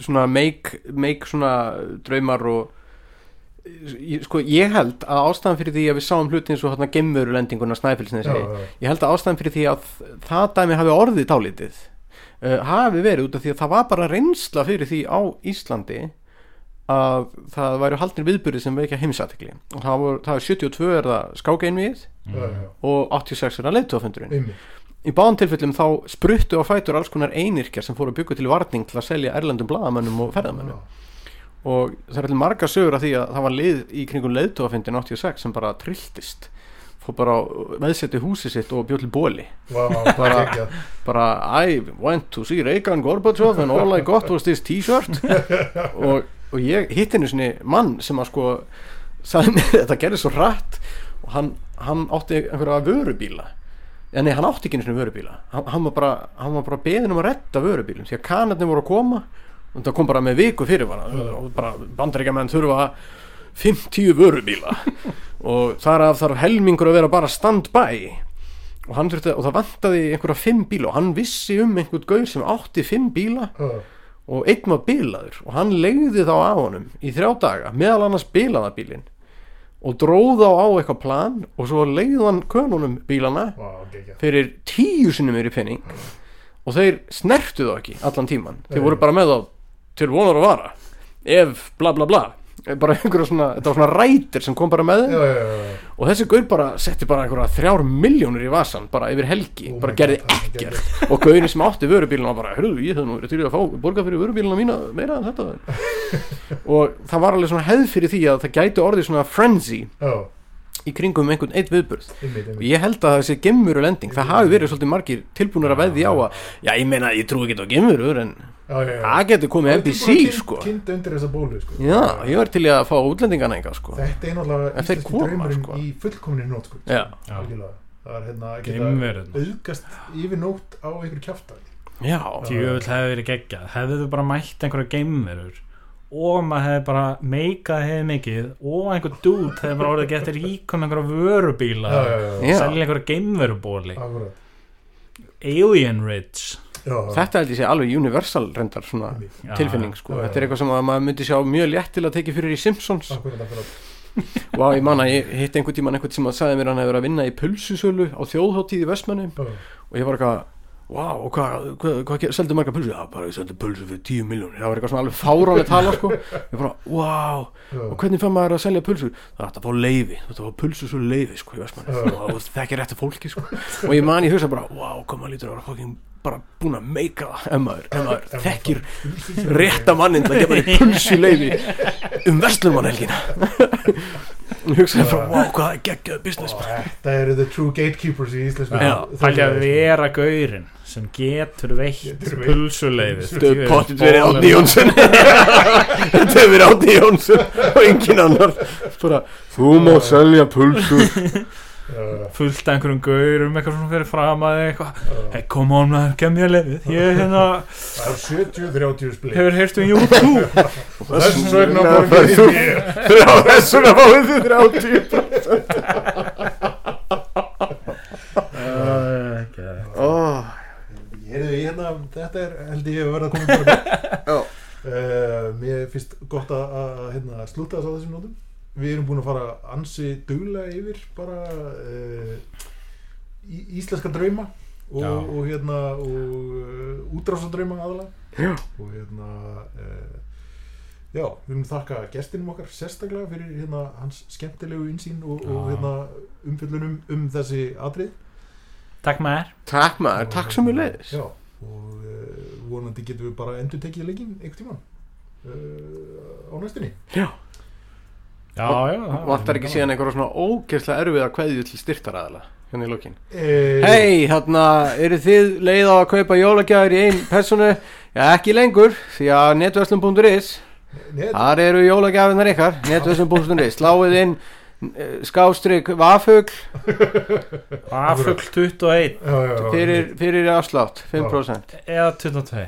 Svona make, make svona draumar og Sko ég held að ástæðan fyrir því að við sáum hluti eins og hérna gemurulendinguna já, já, Ég held að ástæðan fyrir því að það dæmi hafi orðið tálítið uh, hafi verið út af því að það var bara reynsla fyrir því á Íslandi að það væri haldnir viðbyrði sem veikja heimsatikli og það, voru, það er 72 er það skákeinvið og 86 er það leiðtofundurinn einmitt í báðan tilfellum þá spruttu á fætur alls konar einirkjar sem fóru að byggja til varning til að selja erlendum blaðamönnum og ferðamönnum. Og það er allir margar sögur af því að það var lið í kringum leiðtofundin 86 sem bara trilltist fór bara veðsetti húsi sitt og bjóð til bóli Vá, Bara- bara I went to see Reagan Gorbachev and all I got was this t-shirt. Og, og ég hitt henni sinni mann sem að sko sagði mér þetta gerði svo rætt og hann, hann átti einhverja vörubíla en nei, hann átti ekki sinni vörubíla. Hann, hann var bara, bara beðin um að redda vörubílum því að kanarnir voru að koma og það kom bara með viku fyrir bara, og bara bandaríkjamenn þurfa 50 vörubíla. Og þar af þarf helmingur að vera bara stand-by. Og, og það vantaði einhverja fimm bíla og hann vissi um einhvern gaur sem átti fimm bíla Já, og einn var bílaður og hann legði þá á honum í þrjá daga meðal annars bílaða bílinn og dróð þá á eitthvað plan og svo legði hann könunum bílana vá, geggjað. fyrir tíu sinnum meiri penning og þeir snertu þá ekki allan tíman þeir Nei. voru bara með þá til vonar að vara ef bla bla bla bara einhverja svona, þetta var svona rætir sem kom bara með þeim já, já, já. Og þessi gaur bara setti bara einhverja þrjár miljónur í vasan bara yfir helgi, Oh bara gerði God, það er ekkert. og gaurin sem átti vörubíluna bara, hörðu, ég hef nú til í að fá borga fyrir vörubíluna mína meira en þetta. Og það var alveg svona hefð fyrir því að það gæti orðið svona frenzy. Já, í kringum einhvern eitt viðburð einmitt, og einmitt. ég held að þessi gemuru lending það hafi verið svolítið margir tilbúinir að veði á að já, ég meina, ég trú ekki á gemurur en Já, já, já. það getur komið NBC, sko Kind undir þessa bólu, sko. já, ég var til í að fá útlendingana enga, sko Þetta er náttúrulega íslenski koma, draumurinn sko. í fullkomni nót, sko. Já. Algjörlega. Það er hérna að geta auðgast yfir nótt á einhver kjaftaði. já, Tjöfull hefði verið geggjað Hefðu þú bara mætt einhverja geimverur og maður hefði bara meikað hefði mikið og einhver dút hefði bara orðið gett ríkum einhverja vörubíla Já, já, já. Já. selja einhverja geimverubóli Akkurat. Alien Ridge Já, þetta held ég sé alveg universal reyndar svona Já, tilfinning sko. Já, já. þetta er eitthvað sem að maður myndi sjá mjög létt til að tekið fyrir í Simpsons Akkurat, akkurat. og ég man að ég hitt einhvern tíman einhvern sem að sagði mér að hann hefur verið að vinna í pulsusölu á þjóðháttíð í Vestmanni Já. og ég var eitthvað Wow, og hvað, hvað, hvað seldu marga pulsu? Já, bara ég seldu pulsu fyrir 10 miljónir Það var eitthvað svona alveg fáránlega tala sko. Ég bara, wow, Já. og hvernig fann maður að selja pulsur? Það hægt að fá leifi, þetta var pulsu svo leifi sko í Vestmanni Já. og það ekki rétti fólki sko. Og ég man ég hugsa bara, wow, maður lítur að vera fucking bara búin að meika það ef maður, ef maður þekkir rétta mannin til að gefa mér pulsu leifi um vestlumannhelgina Ég hugsaði bara, wow, hvað það er geggjöð business. Þetta eru the true gatekeepers í íslensku Já, Pælja að vera gaurin sem getur veitt pulsuleifi Þetta er pottit verið Átni Jónsson. Þetta hefur verið Átni Jónsson og engin annar. Þú má selja pulsur Já, fullt af einhverjum gaurum eitthvað svona fyrir fram að eitthvað. Hey, come on maður, gef mér leifið ég hérna, Það er 70-30 split hefur heyrt um YouTube? Þess vegna þú þið þess vegna fáið þið 30 oh, Heyrðu, ég hérna, þetta er held ég að verða að koma Já. uh, Mér finnst gott að, að hérna, slúta þess á þessum nótum Við erum búin að fara ansi duglega yfir bara uh, í, íslenska drauma og, og hérna og uh, útrásadrauma aðalega og hérna uh, já, við viljum þakka gestinum okkar sérstaklega fyrir hérna hans skemmtilegu insýn og, og hérna umfjöllunum um þessi atrið takk maður. Takk maður, takk sem við leiðis Já, og uh, vonandi getum við bara endur tekið leikinn einhvern tímann uh, á næstunni. Já, Vantar ekki síðan einhverja svona ógeðslega erfiða kveðju til styrtaraðala hérna í lokin? E, Hei, hérna, eru þið leið á að kaupa jólagjafir í ein personu? Já, ekki lengur, því að netverslum.is net, Þar eru jólagjafinnar ykkar, netverslum.is Sláið inn eh, skástrygg vafugl. Afugl 21 já, já, já, fyrir, fyrir afslátt 5% eða 22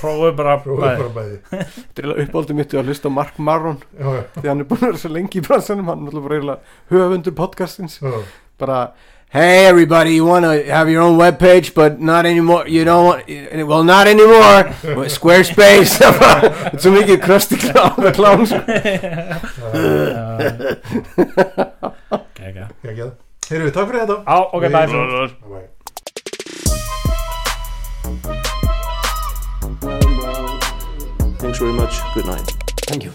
prófum bara bæði. er eiginlega uppáldum mitt að hlusta á Mark Maron já, já, því hann er búin að vera svo lengi í bransanum hann er alltaf bara eiginlega höfundur podcastins. Já, bara Hey everybody, you want to have your own webpage but not anymore, you don't want, well not anymore, Squarespace, þetta svo mikið krösti klám, klám sko. Kækja. já, Heyrðu, takk fyrir þetta á, ok, bæði Bye. Thanks very much. Good night. Thank you.